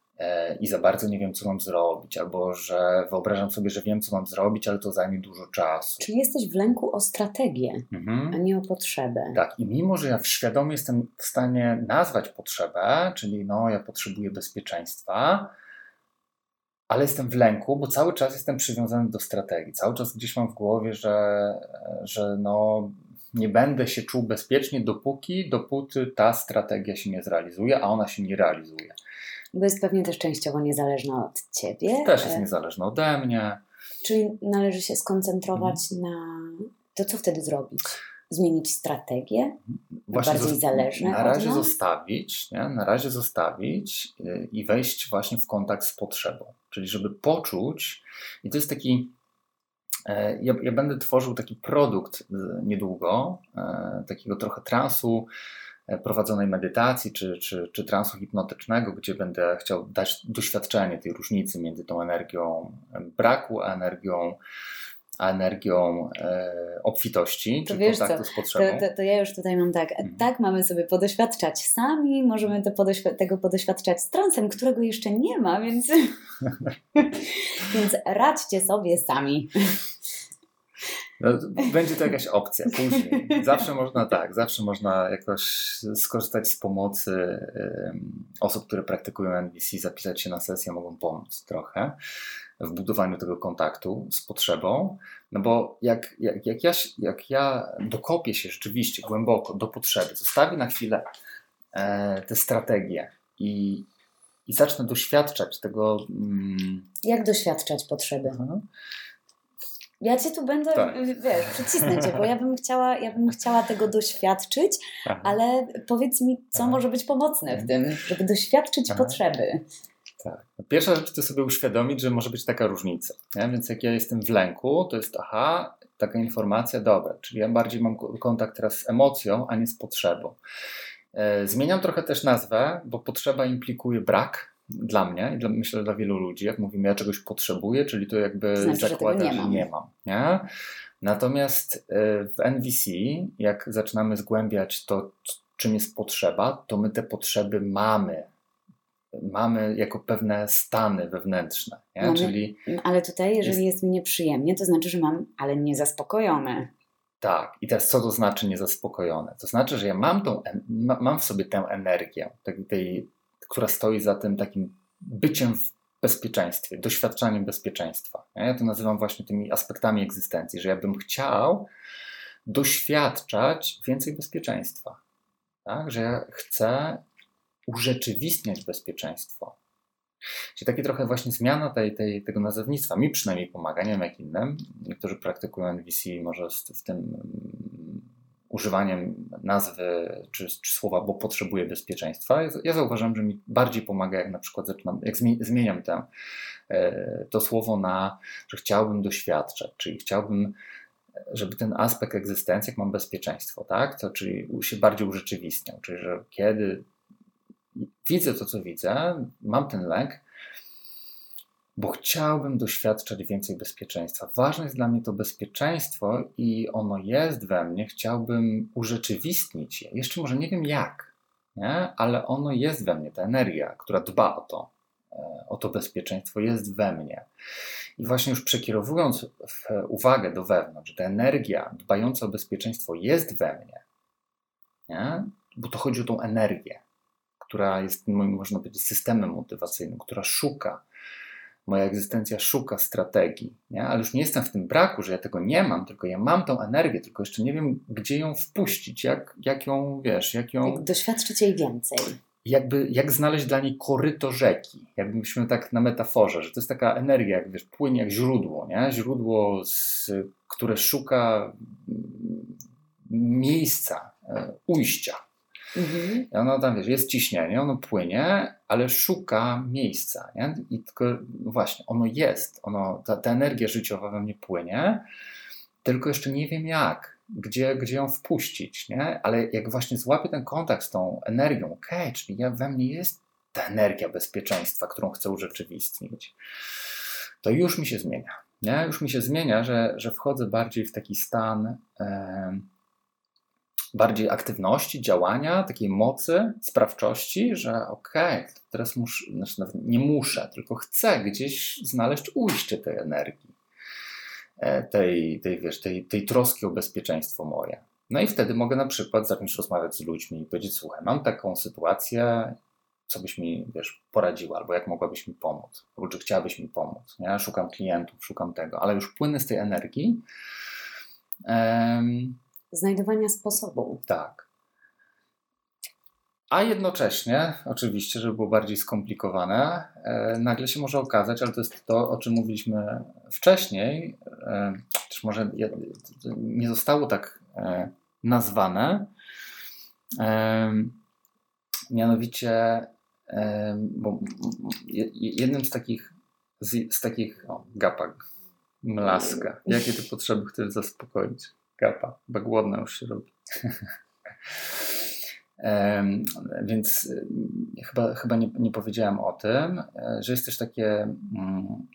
i za bardzo nie wiem, co mam zrobić, albo że wyobrażam sobie, że wiem, co mam zrobić, ale to zajmie dużo czasu. Czyli jesteś w lęku o strategię, mhm. a nie o potrzebę. Tak, i mimo, że ja świadomie jestem w stanie nazwać potrzebę, czyli no, ja potrzebuję bezpieczeństwa, ale jestem w lęku, bo cały czas jestem przywiązany do strategii. Cały czas gdzieś mam w głowie, że, że no, nie będę się czuł bezpiecznie, dopóki, dopóty ta strategia się nie zrealizuje, a ona się nie realizuje. Bo jest pewnie też częściowo niezależna od ciebie. Też jest niezależna ode mnie. Czyli należy się skoncentrować mhm. na to, co wtedy zrobić zmienić strategię? Właśnie bardziej zależne Na razie zostawić, nie? na razie zostawić y, i wejść właśnie w kontakt z potrzebą. Czyli żeby poczuć, i to jest taki, e, ja, ja będę tworzył taki produkt y, niedługo, e, takiego trochę transu, prowadzonej medytacji czy, czy, czy transu hipnotycznego, gdzie będę chciał dać doświadczenie tej różnicy między tą energią braku a energią a energią e, obfitości, to czy wiesz kontaktu co, z potrzebą. To, to, to, ja już tutaj mam tak, mhm. tak mamy sobie podoświadczać sami, możemy to podoświ- tego podoświadczać z transem, którego jeszcze nie ma, więc, więc radźcie sobie sami. No, będzie to jakaś opcja później. Zawsze można tak, zawsze można jakoś skorzystać z pomocy osób, które praktykują NVC, zapisać się na sesję, mogą pomóc trochę w budowaniu tego kontaktu z potrzebą. No bo jak, jak, jak, ja, jak ja dokopię się rzeczywiście głęboko do potrzeby, zostawię na chwilę e, te strategie i, i zacznę doświadczać tego. Mm, jak doświadczać potrzeby? Mhm. Ja cię tu będę, tak. wiesz, przycisnę cię, bo ja bym chciała, ja bym chciała tego doświadczyć, Aha. ale powiedz mi, co Aha. może być pomocne w tym, żeby doświadczyć Aha. potrzeby. Tak. Pierwsza rzecz to sobie uświadomić, że może być taka różnica. Nie? Więc jak ja jestem w lęku, to jest aha, taka informacja, dobra, czyli ja bardziej mam kontakt teraz z emocją, a nie z potrzebą. E, zmieniam trochę też nazwę, bo potrzeba implikuje brak dla mnie i dla, myślę dla wielu ludzi. Jak mówimy, ja czegoś potrzebuję, czyli to jakby znaczy, zakłada, że, nie, że nie mam. Nie? Natomiast e, w NVC, jak zaczynamy zgłębiać to, czym jest potrzeba, to my te potrzeby mamy mamy jako pewne stany wewnętrzne. Mamy, Czyli, ale tutaj, jeżeli jest, jest mi nieprzyjemnie, to znaczy, że mam, ale niezaspokojone. Tak, i teraz co to znaczy niezaspokojone? To znaczy, że ja mam, tą, mam w sobie tę energię, tej, tej, która stoi za tym takim byciem w bezpieczeństwie, doświadczaniem bezpieczeństwa. Ja to nazywam właśnie tymi aspektami egzystencji, że ja bym chciał doświadczać więcej bezpieczeństwa. Tak? Że ja chcę urzeczywistniać bezpieczeństwo. Czyli takie trochę właśnie zmiana tej, tej, tego nazewnictwa mi przynajmniej pomaga, nie wiem jak innym. Niektórzy praktykują NVC może z tym używaniem nazwy czy, czy, słowa, bo potrzebuję bezpieczeństwa. Ja, zauważam, że mi bardziej pomaga, jak na przykład zaczynam, jak zmieniam tę, e, to słowo na, że chciałbym doświadczać, czyli chciałbym żeby ten aspekt egzystencji, jak mam bezpieczeństwo, tak, to czyli się bardziej urzeczywistniał, czyli że kiedy widzę to, co widzę, mam ten lęk, bo chciałbym doświadczać więcej bezpieczeństwa. Ważne jest dla mnie to bezpieczeństwo i ono jest we mnie. Chciałbym urzeczywistnić je. Jeszcze może nie wiem jak, nie? ale ono jest we mnie, ta energia, która dba o to, e, o to bezpieczeństwo, jest we mnie. I właśnie już przekierowując uwagę do wewnątrz, ta energia dbająca o bezpieczeństwo jest we mnie, nie? bo to chodzi o tą energię która jest moim, można powiedzieć, systemem motywacyjnym, która szuka, moja egzystencja szuka strategii, nie? ale już nie jestem w tym braku, że ja tego nie mam, tylko ja mam tą energię, tylko jeszcze nie wiem, gdzie ją wpuścić, jak, jak ją, wiesz, jak ją... Jak doświadczyć jej więcej. Jakby, jak znaleźć dla niej koryto rzeki, jakbyśmy tak na metaforze, że to jest taka energia, jak wiesz, płynie jak źródło, nie? źródło, z, które szuka miejsca, e, ujścia, Mhm. I ono tam, wiesz, jest ciśnienie, ono płynie, ale szuka miejsca, nie? I tylko, no właśnie, ono jest, ono, ta, ta energia życiowa we mnie płynie, tylko jeszcze nie wiem jak, gdzie, gdzie ją wpuścić, nie? Ale jak właśnie złapię ten kontakt z tą energią, okej, okay, czyli ja we mnie jest ta energia bezpieczeństwa, którą chcę urzeczywistnić, to już mi się zmienia. Nie? Już mi się zmienia, że, że wchodzę bardziej w taki stan e, bardziej aktywności, działania, takiej mocy, sprawczości, że okej, okay, teraz muszę, znaczy nie muszę, tylko chcę gdzieś znaleźć ujście tej energii, e, tej, tej, wiesz, tej, tej troski o bezpieczeństwo moje. No i wtedy mogę na przykład zacząć rozmawiać z ludźmi i powiedzieć, słuchaj, mam taką sytuację, co byś mi, wiesz, poradziła, albo jak mogłabyś mi pomóc, albo czy chciałabyś mi pomóc, nie? Szukam klientów, szukam tego, ale już płynę z tej energii. Um, Znajdowania sposobu. Tak. A jednocześnie, oczywiście, żeby było bardziej skomplikowane, e, nagle się może okazać, ale to jest to, o czym mówiliśmy wcześniej, e, też może nie zostało tak e, nazwane, e, mianowicie bo jednym z takich, z, z takich, o, gapa, mlaska, jakie ty potrzeby chcesz zaspokoić? Gapa, bo głodna już się robi. Więc chyba, chyba nie, nie, powiedziałem o tym, e, że jest też takie, mm,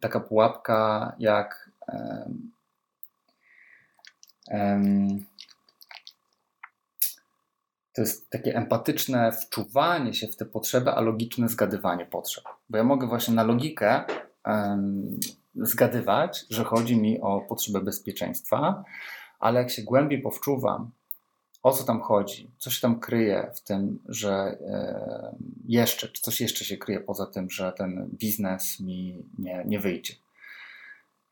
taka pułapka jak to jest takie empatyczne wczuwanie się w te potrzeby, a logiczne zgadywanie potrzeb. Bo ja mogę właśnie na logikę zgadywać, że chodzi mi o potrzebę bezpieczeństwa, ale jak się głębiej powczuwam, o co tam chodzi, co się tam kryje w tym, że e, jeszcze, czy coś jeszcze się kryje poza tym, że ten biznes mi nie, nie wyjdzie.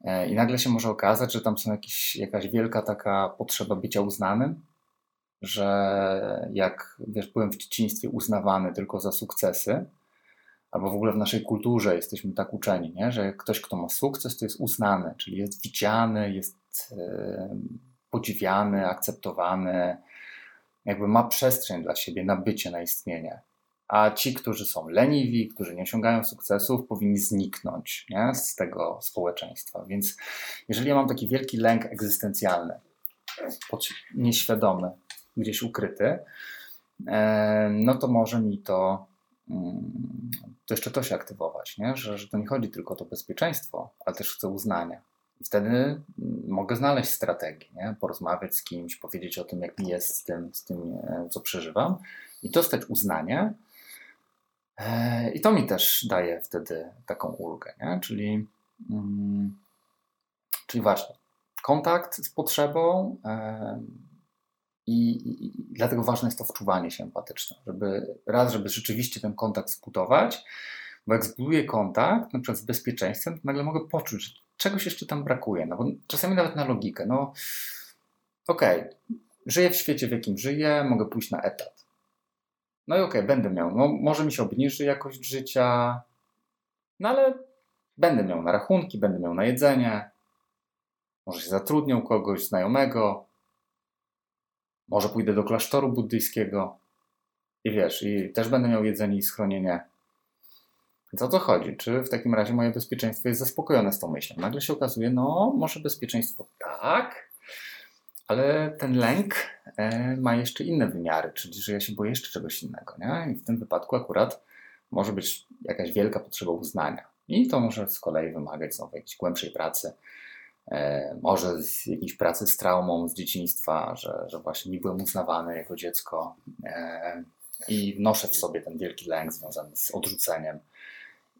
E, I nagle się może okazać, że tam są jakieś, jakaś wielka taka potrzeba bycia uznanym, że jak wiesz, byłem w dzieciństwie uznawany tylko za sukcesy, albo w ogóle w naszej kulturze jesteśmy tak uczeni, nie? że ktoś, kto ma sukces, to jest uznany, czyli jest widziany, jest podziwiany, akceptowany, jakby ma przestrzeń dla siebie na bycie, na istnienie. A ci, którzy są leniwi, którzy nie osiągają sukcesów, powinni zniknąć nie? z tego społeczeństwa. Więc jeżeli ja mam taki wielki lęk egzystencjalny, nieświadomy, gdzieś ukryty, e, no to może mi to, to jeszcze to się aktywować, nie? Że, że to nie chodzi tylko o to bezpieczeństwo, ale też chcę uznania. Wtedy mm, mogę znaleźć strategię, nie? porozmawiać z kimś, powiedzieć o tym, jak mi jest z tym, z tym e, co przeżywam i dostać uznanie. E, I to mi też daje wtedy taką ulgę, nie? Czyli, mm, czyli ważne. Kontakt z potrzebą, i, i, dlatego ważne jest to wczuwanie się empatyczne, żeby raz, żeby rzeczywiście ten kontakt zbudować, bo jak zbuduję kontakt, na przykład z bezpieczeństwem, to nagle mogę poczuć, że czegoś jeszcze tam brakuje. No bo czasami nawet na logikę. No okej, okay, żyję w świecie, w jakim żyję, mogę pójść na etat. No i okej, okay, będę miał, no może mi się obniży jakość życia, no ale będę miał na rachunki, będę miał na jedzenie, może się zatrudnię u kogoś znajomego, może pójdę do klasztoru buddyjskiego i wiesz, i też będę miał jedzenie i schronienie. Więc o co chodzi? Czy w takim razie moje bezpieczeństwo jest zaspokojone z tą myślą? Nagle się okazuje, no może bezpieczeństwo tak, ale ten lęk e, ma jeszcze inne wymiary, czyli że ja się boję jeszcze czegoś innego. Nie? I w tym wypadku akurat może być jakaś wielka potrzeba uznania. I to może z kolei wymagać znowu jakiejś głębszej pracy, może z jakiejś pracy z traumą z dzieciństwa, że, że właśnie nie byłem uznawany jako dziecko e, i noszę w sobie ten wielki lęk związany z odrzuceniem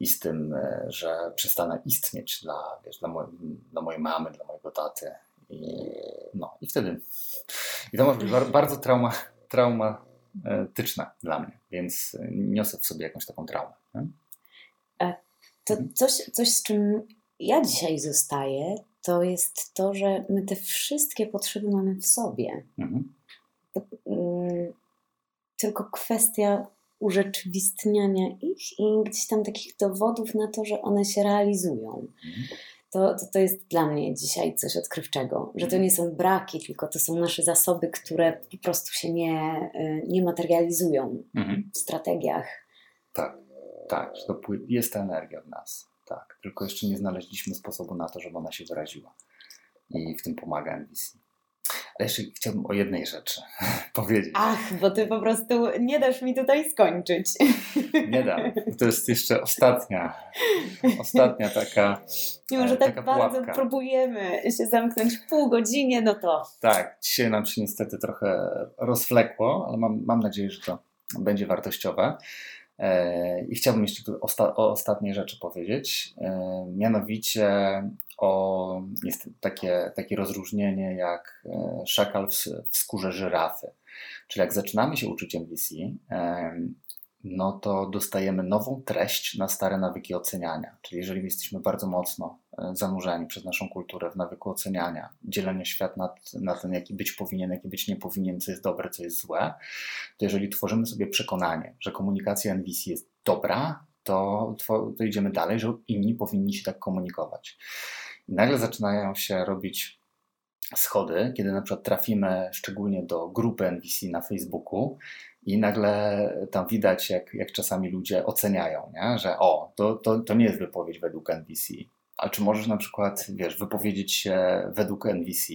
i z tym, e, że przestanę istnieć dla, wiesz, dla, mojej, dla mojej mamy, dla mojego taty. I, no, i wtedy. I to może być bardzo trauma, traumatyczne dla mnie, więc niosę w sobie jakąś taką traumę. Nie? To coś, coś, z czym ja dzisiaj zostaję, to jest to, że my te wszystkie potrzeby mamy w sobie. Mhm. Y, tylko kwestia urzeczywistniania ich i gdzieś tam takich dowodów na to, że one się realizują. Mhm. To, to, to, jest dla mnie dzisiaj coś odkrywczego, że to mhm. nie są braki, tylko to są nasze zasoby, które po prostu się nie, y, nie materializują mhm. w strategiach. Tak, tak, że to jest ta energia w nas. Tak, tylko jeszcze nie znaleźliśmy sposobu na to, żeby ona się wyraziła. I w tym pomaga MVC. Ale jeszcze chciałbym o jednej rzeczy powiedzieć. Ach, bo ty po prostu nie dasz mi tutaj skończyć. Nie dam. To jest jeszcze ostatnia, ostatnia taka. Mimo, że tak taka bardzo pułapka. próbujemy się zamknąć w pół godzinie, no to. Tak, dzisiaj nam się niestety trochę rozflekło, ale mam, mam nadzieję, że to będzie wartościowe. E, I chciałbym jeszcze tu osta o ostatniej rzeczy powiedzieć. E, mianowicie o, jest takie, takie rozróżnienie jak e, szakal w, skórze żyrafy. Czyli jak zaczynamy się uczyć MVC, no to dostajemy nową treść na stare nawyki oceniania. Czyli jeżeli jesteśmy bardzo mocno e, zanurzeni przez naszą kulturę w nawyku oceniania, dzielenia świat na, na ten, jaki być powinien, jaki być nie powinien, co jest dobre, co jest złe, to jeżeli tworzymy sobie przekonanie, że komunikacja NVC jest dobra, to, to idziemy dalej, że inni powinni się tak komunikować. I nagle zaczynają się robić schody, kiedy na przykład trafimy szczególnie do grupy NVC na Facebooku i nagle tam widać, jak, jak czasami ludzie oceniają, nie? że o, to, to, to nie jest wypowiedź według NVC. A czy możesz na przykład, wiesz, wypowiedzieć się według NVC?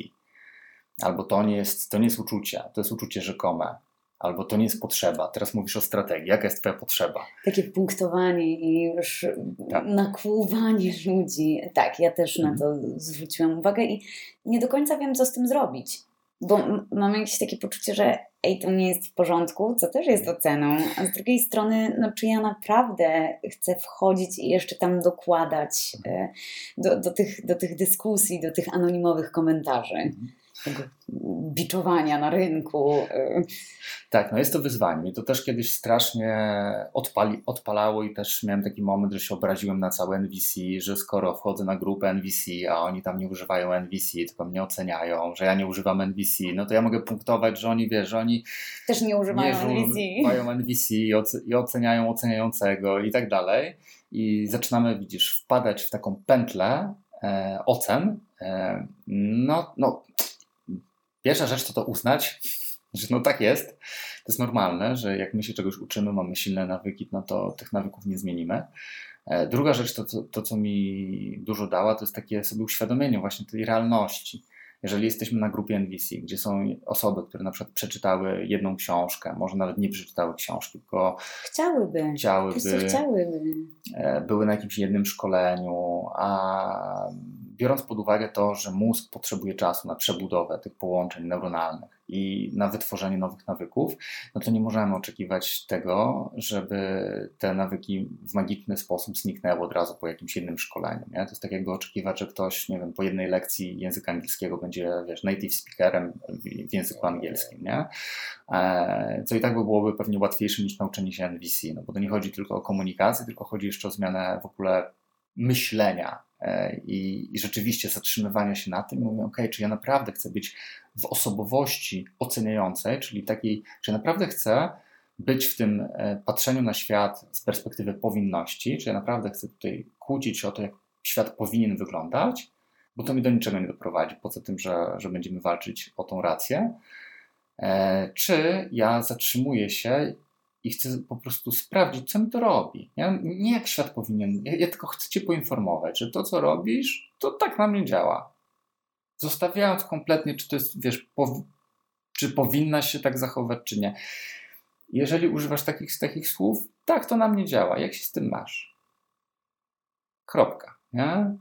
Albo to nie jest, to nie jest uczucie, to jest uczucie rzekome albo to nie jest potrzeba. Teraz mówisz o strategii. Jaka jest Twoja potrzeba? Takie punktowanie i już tak. nakłuwanie ludzi. Tak, ja też mhm. na to zwróciłam uwagę i nie do końca wiem, co z tym zrobić. Bo mam jakieś takie poczucie, że ej, to nie jest w porządku, co też jest oceną. A z drugiej strony, no, czy ja naprawdę chcę wchodzić i jeszcze tam dokładać e, do, do, tych, do tych dyskusji, do tych anonimowych komentarzy? Biczowania na rynku. Tak, no jest to wyzwanie. Mnie to też kiedyś strasznie odpali, odpalało i też miałem taki moment, że się obraziłem na całe NVC, że skoro wchodzę na grupę NVC, a oni tam nie używają NVC, tylko mnie oceniają, że ja nie używam NVC, no to ja mogę punktować, że oni, wiesz, że oni też nie używają nie NVC. Używają NVC i oceniają oceniającego i tak dalej. I zaczynamy, widzisz, wpadać w taką pętlę e, ocen. E, no, no, Pierwsza rzecz to to uznać, że no tak jest, to jest normalne, że jak my się czegoś uczymy, mamy silne nawyki, no to tych nawyków nie zmienimy. E, druga rzecz, to, to, to co mi dużo dała, to jest takie sobie uświadomienie właśnie tej realności. Jeżeli jesteśmy na grupie NVC, gdzie są osoby, które na przykład przeczytały jedną książkę, może nawet nie przeczytały książki, tylko chciałyby, chciałyby, chciałyby. E, były na jakimś jednym szkoleniu, a biorąc pod uwagę to, że mózg potrzebuje czasu na przebudowę tych połączeń neuronalnych i na wytworzenie nowych nawyków, no to nie możemy oczekiwać tego, żeby te nawyki w magiczny sposób zniknęły od razu po jakimś jednym szkoleniu. Nie? To jest tak jakby oczekiwać, że ktoś, nie wiem, po jednej lekcji języka angielskiego będzie, wiesz, native speakerem w języku angielskim, nie? E, co i tak by byłoby pewnie łatwiejsze niż nauczenie się NVC, no bo to nie chodzi tylko o komunikację, tylko chodzi jeszcze o zmianę w ogóle myślenia i, i rzeczywiście zatrzymywania się na tym mówię, ok, czy ja naprawdę chcę być w osobowości oceniającej, czyli takiej, czy ja naprawdę chcę być w tym e, patrzeniu na świat z perspektywy powinności, czy ja naprawdę chcę tutaj kłócić się o to, jak świat powinien wyglądać, bo to mi do niczego nie doprowadzi, poza tym, że, że będziemy walczyć o tą rację, e, czy ja zatrzymuję się i chcę po prostu sprawdzić, co mi to robi. Ja, nie jak świat powinien, ja, ja, tylko chcę Cię poinformować, że to, co robisz, to tak na mnie działa. Zostawiając kompletnie, czy to jest, wiesz, czy powinna się tak zachować, czy nie. Jeżeli używasz takich, takich słów, tak to na mnie działa. Jak się z tym masz? Kropka. Nie?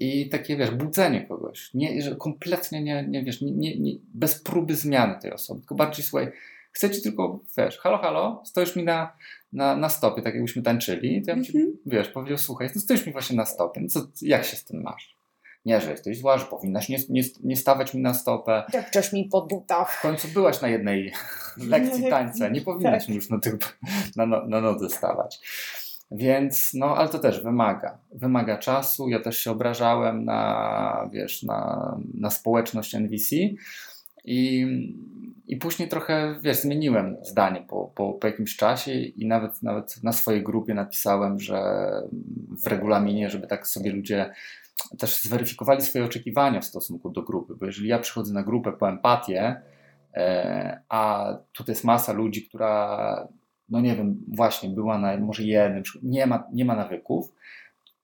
I takie, wiesz, budzenie kogoś. Nie, że kompletnie nie, nie wiesz, nie, nie, nie, bez próby zmiany tej osoby, tylko bardziej, słuchaj, chcę ci tylko, wiesz, halo, halo, stoisz mi na, na, na stopie, tak jakbyśmy tańczyli, to ja bym ci, mm -hmm. wiesz, powiedział, słuchaj, no stoisz mi właśnie na stopie, no co, jak się z tym masz? Nie, że jesteś zła, że powinnaś nie, nie, nie stawać mi na stopę. Depczesz mi po butach. W końcu byłaś na jednej lekcji tańca, nie powinnaś tak. mi już na, tych, na, na nodze stawać. Więc, no, ale to też wymaga. Wymaga czasu. Ja też się obrażałem na, wiesz, na, na społeczność NVC i i później trochę, wiesz, zmieniłem zdanie po, po, po jakimś czasie i nawet, nawet na swojej grupie napisałem, że w regulaminie, żeby tak sobie ludzie też zweryfikowali swoje oczekiwania w stosunku do grupy, bo jeżeli ja przychodzę na grupę po empatię, e, a tutaj jest masa ludzi, która, no nie wiem, właśnie była na może jednym, nie ma, nie ma nawyków,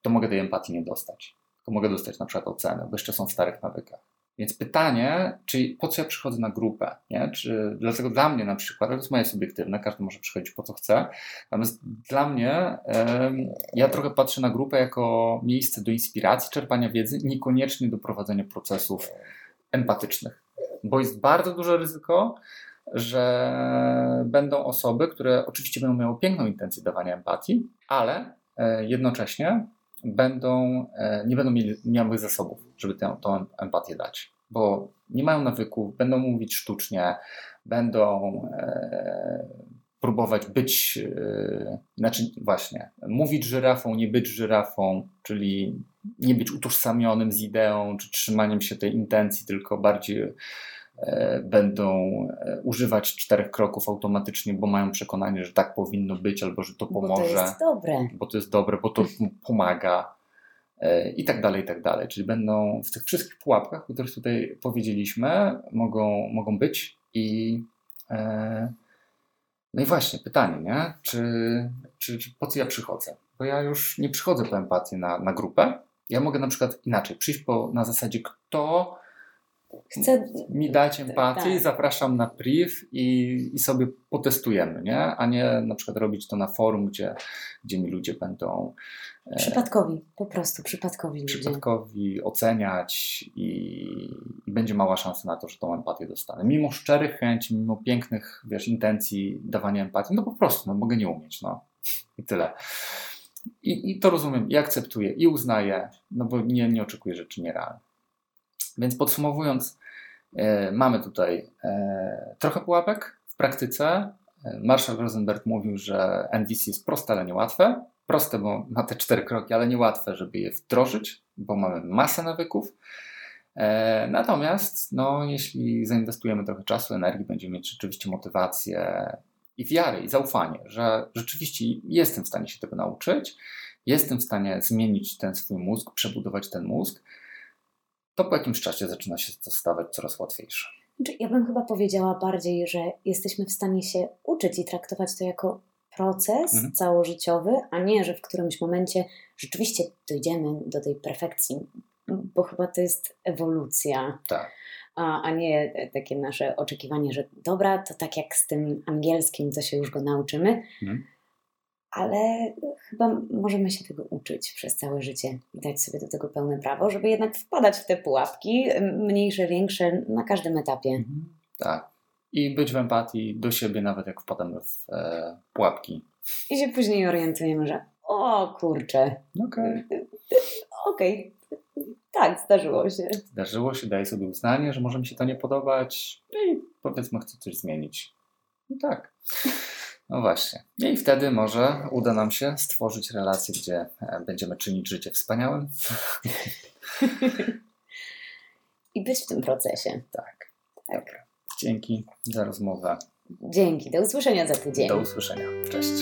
to mogę tej empatii nie dostać. To mogę dostać na przykład ocenę, bo jeszcze są w starych nawykach. Więc pytanie, czy po co ja przychodzę na grupę? Nie? Czy, dlatego dla mnie na przykład, to jest moje subiektywne, każdy może przychodzić po co chce, natomiast dla mnie ja trochę patrzę na grupę jako miejsce do inspiracji, czerpania wiedzy, niekoniecznie do prowadzenia procesów empatycznych, bo jest bardzo duże ryzyko, że będą osoby, które oczywiście będą miały piękną intencję dawania empatii, ale e, jednocześnie będą, e, nie będą miały zasobów, żeby tę, tą empatię dać, bo nie mają nawyków, będą mówić sztucznie, będą e, próbować być, e, znaczy właśnie, mówić żyrafą, nie być żyrafą, czyli nie być utożsamionym z ideą czy trzymaniem się tej intencji, tylko bardziej E, będą e, używać czterech kroków automatycznie, bo mają przekonanie, że tak powinno być, albo że to pomoże. Bo to jest dobre. Bo to jest dobre, bo to pomaga. E, I tak dalej, i tak dalej. Czyli będą w tych wszystkich pułapkach, o których tutaj powiedzieliśmy, mogą, mogą być i no i właśnie pytanie, nie? Czy, czy, czy po co ja przychodzę? Bo ja już nie przychodzę po empatię na, na grupę. Ja mogę na przykład inaczej przyjść po, na zasadzie, kto Chcę mi dać empatię tak. zapraszam na priv i, i sobie potestujemy, nie? a nie na przykład robić to na forum, gdzie, gdzie mi ludzie będą e, przypadkowi, po prostu przypadkowi ludzie. Przypadkowi oceniać i, i, będzie mała szansa na to, że tą empatię dostanę. Mimo szczerych chęci, mimo pięknych wiesz, intencji dawania empatii, no po prostu no, mogę nie umieć. No. I tyle. I, I to rozumiem i akceptuję i uznaję, no bo nie, nie oczekuję rzeczy nierealnych. Więc podsumowując, e, mamy tutaj e, trochę pułapek w praktyce. E, Marshall Rosenberg mówił, że NVC jest proste, ale niełatwe. Proste, bo ma te cztery kroki, ale niełatwe, żeby je wdrożyć, bo mamy masę nawyków. Natomiast, no, jeśli zainwestujemy trochę czasu, energii, będziemy mieć rzeczywiście motywację i wiarę, i zaufanie, że rzeczywiście jestem w stanie się tego nauczyć, jestem w stanie zmienić ten swój mózg, przebudować ten mózg, to po jakimś czasie zaczyna się to stawać coraz łatwiejsze. Ja bym chyba powiedziała bardziej, że jesteśmy w stanie się uczyć i traktować to jako proces mhm. całożyciowy, a nie, że w którymś momencie rzeczywiście dojdziemy do tej perfekcji, bo chyba to jest ewolucja. Tak. A, a nie takie nasze oczekiwanie, że dobra, to tak jak z tym angielskim, to się już go nauczymy. Mhm ale chyba możemy się tego uczyć przez całe życie i dać sobie do tego pełne prawo, żeby jednak wpadać w te pułapki, mniejsze, większe, na każdym etapie. Mhm. Tak. I być w empatii do siebie, nawet jak wpadamy w e, pułapki. I się później orientujemy, że o kurczę. Okej. Okay. Okej. Okay. Tak, zdarzyło się. Zdarzyło się, daję sobie uznanie, że może mi się to nie podobać i powiedzmy chcę coś zmienić. I tak. No właśnie. I wtedy może uda nam się stworzyć relację, gdzie e, będziemy czynić życie wspaniałym. I być w tym procesie. Tak. tak. Dobra. Dzięki za rozmowę. Dzięki. Do usłyszenia za tydzień. Do usłyszenia. Cześć.